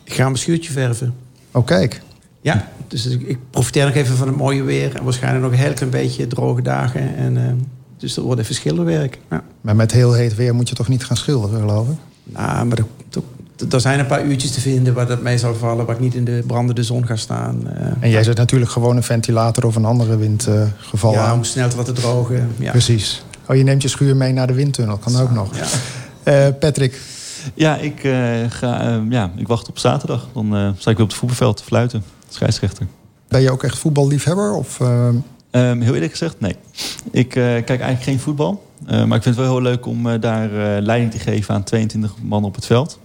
Ik ga mijn schuurtje verven. Oh, kijk. Ja, dus ik, profiteer nog even van het mooie weer. En waarschijnlijk nog een heel klein beetje droge dagen. En, eh, dus dat wordt even schilderwerk. Ja. Maar met heel heet weer moet je toch niet gaan schilderen, geloof ik? Nou, maar er, er- er zijn een paar uurtjes te vinden waar dat mee zal vallen. Waar ik niet in de brandende zon ga staan. Eh, En jij zet natuurlijk gewoon een ventilator of een andere windgeval ja, aan. om snel te laten drogen. Ja. Precies. Oh, je neemt je schuur mee naar de windtunnel. Kan ook nog. Eh, Patrick, Ja, ik, eh, ga, eh, ja, ik wacht op zaterdag. Dan eh, sta ik weer op het voetbalveld te fluiten. Scheidsrechter. ben je ook echt voetballiefhebber? Of, eh, Ehm, heel eerlijk gezegd, nee. Ik eh, kijk eigenlijk geen voetbal. Eh, maar ik vind het wel heel leuk om eh, daar eh, leiding te geven aan 22 man op het veld.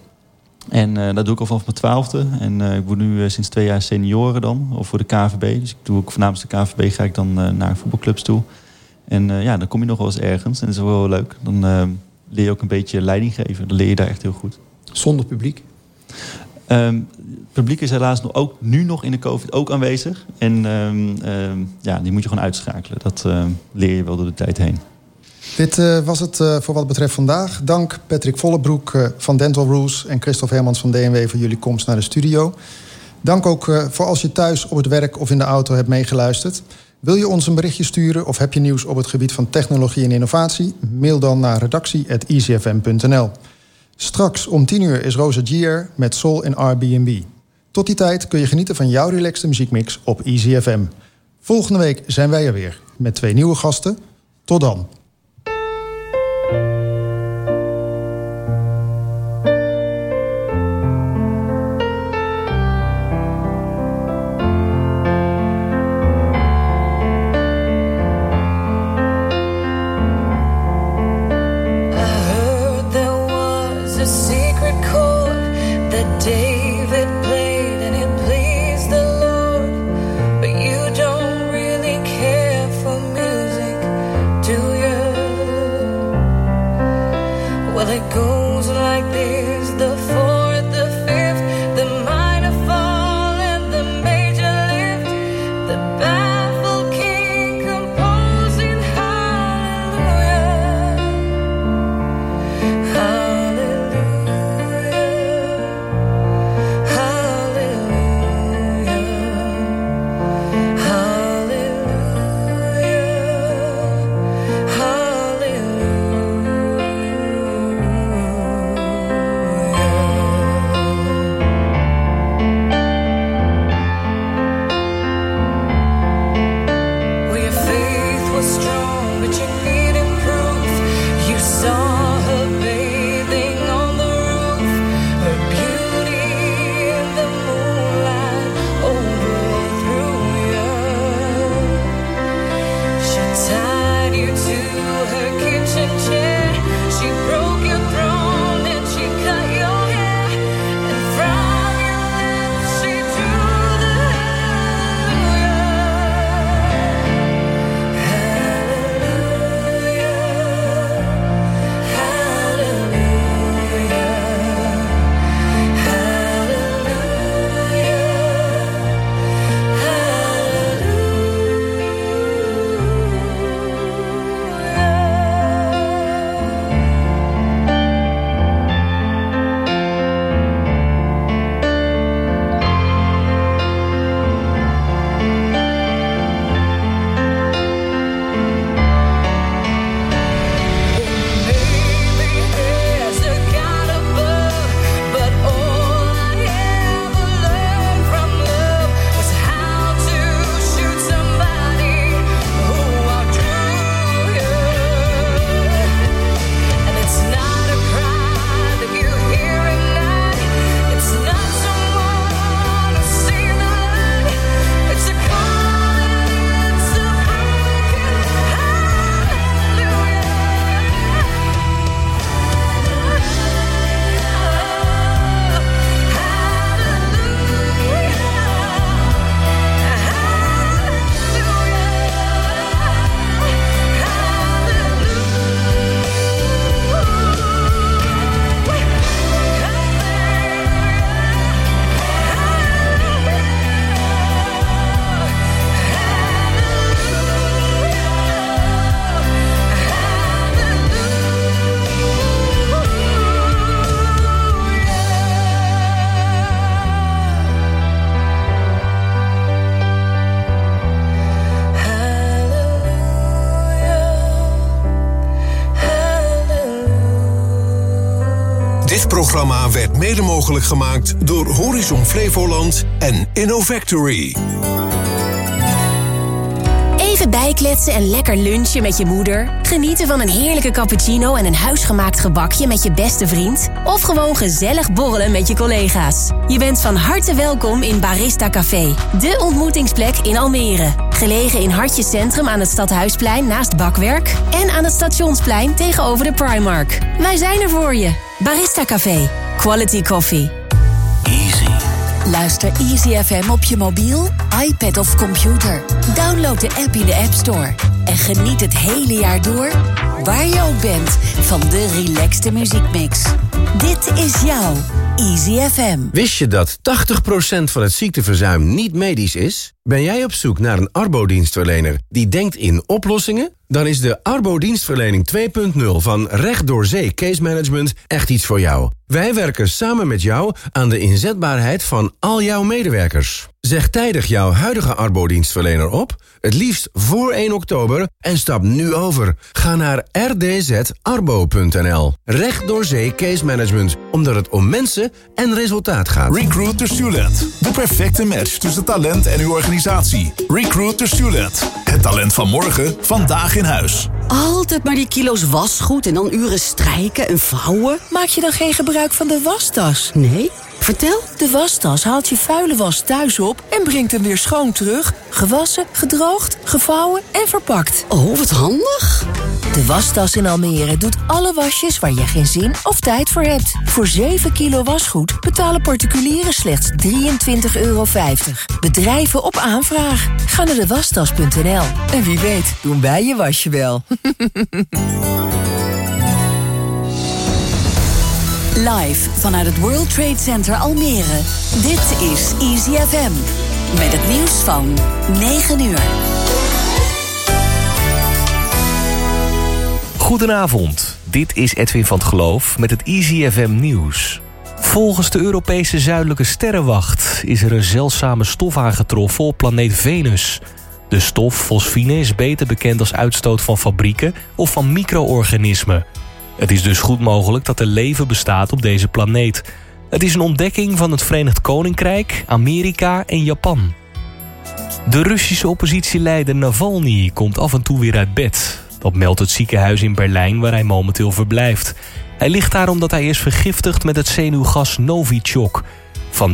En eh, dat doe ik al vanaf mijn twaalfde. En eh, ik word nu eh, sinds twee jaar senioren dan, of voor de KVB. Dus ik doe ook namens de KVB ga ik dan eh, naar voetbalclubs toe. En eh, ja, dan kom je nog wel eens ergens. En dat is wel heel leuk. Dan eh, leer je ook een beetje leiding geven. Dan leer je daar echt heel goed. Zonder publiek? Ehm, het publiek is helaas nog, ook nu nog in de COVID ook aanwezig. En ehm, ehm, ja, die moet je gewoon uitschakelen. Dat leer je wel door de tijd heen. Dit eh, was het eh, voor wat betreft vandaag. Dank Patrick Vollebroek eh, van Dental Rules en Christophe Hermans van DNW voor jullie komst naar de studio. Dank ook eh, voor als je thuis op het werk of in de auto hebt meegeluisterd. Wil je ons een berichtje sturen of heb je nieuws op het gebied van technologie en innovatie? Mail dan naar redactie.easyfm.nl. Straks om 10 uur is Rosa Gier met Soul en Airbnb. Tot die tijd kun je genieten van jouw relaxte muziekmix op Easy FM. Volgende week zijn wij er weer met twee nieuwe gasten. Tot dan. Gemaakt door Horizon Flevoland en InnoFactory. Even bijkletsen en lekker lunchen met je moeder. Genieten van een heerlijke cappuccino en een huisgemaakt gebakje met je beste vriend. Of gewoon gezellig borrelen met je collega's. Je bent van harte welkom in Barista Café. De ontmoetingsplek in Almere. Gelegen in Hartje Centrum aan het Stadhuisplein naast Bakwerk. En aan het Stationsplein tegenover de Primark. Wij zijn er voor je. Barista Café. Quality coffee. Luister Easy FM op je mobiel, iPad of computer. Download de app in de App Store. En geniet het hele jaar door, waar je ook bent, van de relaxte muziekmix. Dit is jouw Easy FM. Wist je dat 80% van het ziekteverzuim niet medisch is? Ben jij op zoek naar een arbodienstverlener die denkt in oplossingen? Dan is de Arbodienstverlening 2.0 van Recht door Zee Case Management echt iets voor jou. Wij werken samen met jou aan de inzetbaarheid van al jouw medewerkers. Zeg tijdig jouw huidige arbodienstverlener op, het liefst voor 1 oktober, en stap nu over. Ga naar rdzarbo.nl. Recht door Zee Case Management, omdat het om mensen en resultaat gaat. Recruit to Student. De perfecte match tussen talent en uw organisatie. Recruit to Student. Het talent van morgen, vandaag in huis. Altijd maar die kilo's wasgoed en dan uren strijken en vouwen. Maak je dan geen gebruik van de wastas? Nee? Vertel. De wastas haalt je vuile was thuis op en brengt hem weer schoon terug. Gewassen, gedroogd, gevouwen en verpakt. Oh, wat handig. De wastas in Almere doet alle wasjes waar je geen zin of tijd voor hebt. Voor 7 kilo wasgoed betalen particulieren slechts 23,50 euro. Bedrijven op aanvraag. Ga naar de wastas.nl. En wie weet doen wij je wasje wel. Live vanuit het World Trade Center Almere. Dit is Easy FM. Met het nieuws van 9 uur. Goedenavond, dit is Edwin van het Geloof met het Easy FM nieuws. Volgens de Europese Zuidelijke Sterrenwacht is er een zeldzame stof aangetroffen op planeet Venus. De stof fosfine is beter bekend als uitstoot van fabrieken of van micro-organismen. Het is dus goed mogelijk dat er leven bestaat op deze planeet. Het is een ontdekking van het Verenigd Koninkrijk, Amerika en Japan. De Russische oppositieleider Navalny komt af en toe weer uit bed. Dat meldt het ziekenhuis in Berlijn waar hij momenteel verblijft. Hij ligt daar omdat hij is vergiftigd met het zenuwgas Novichok.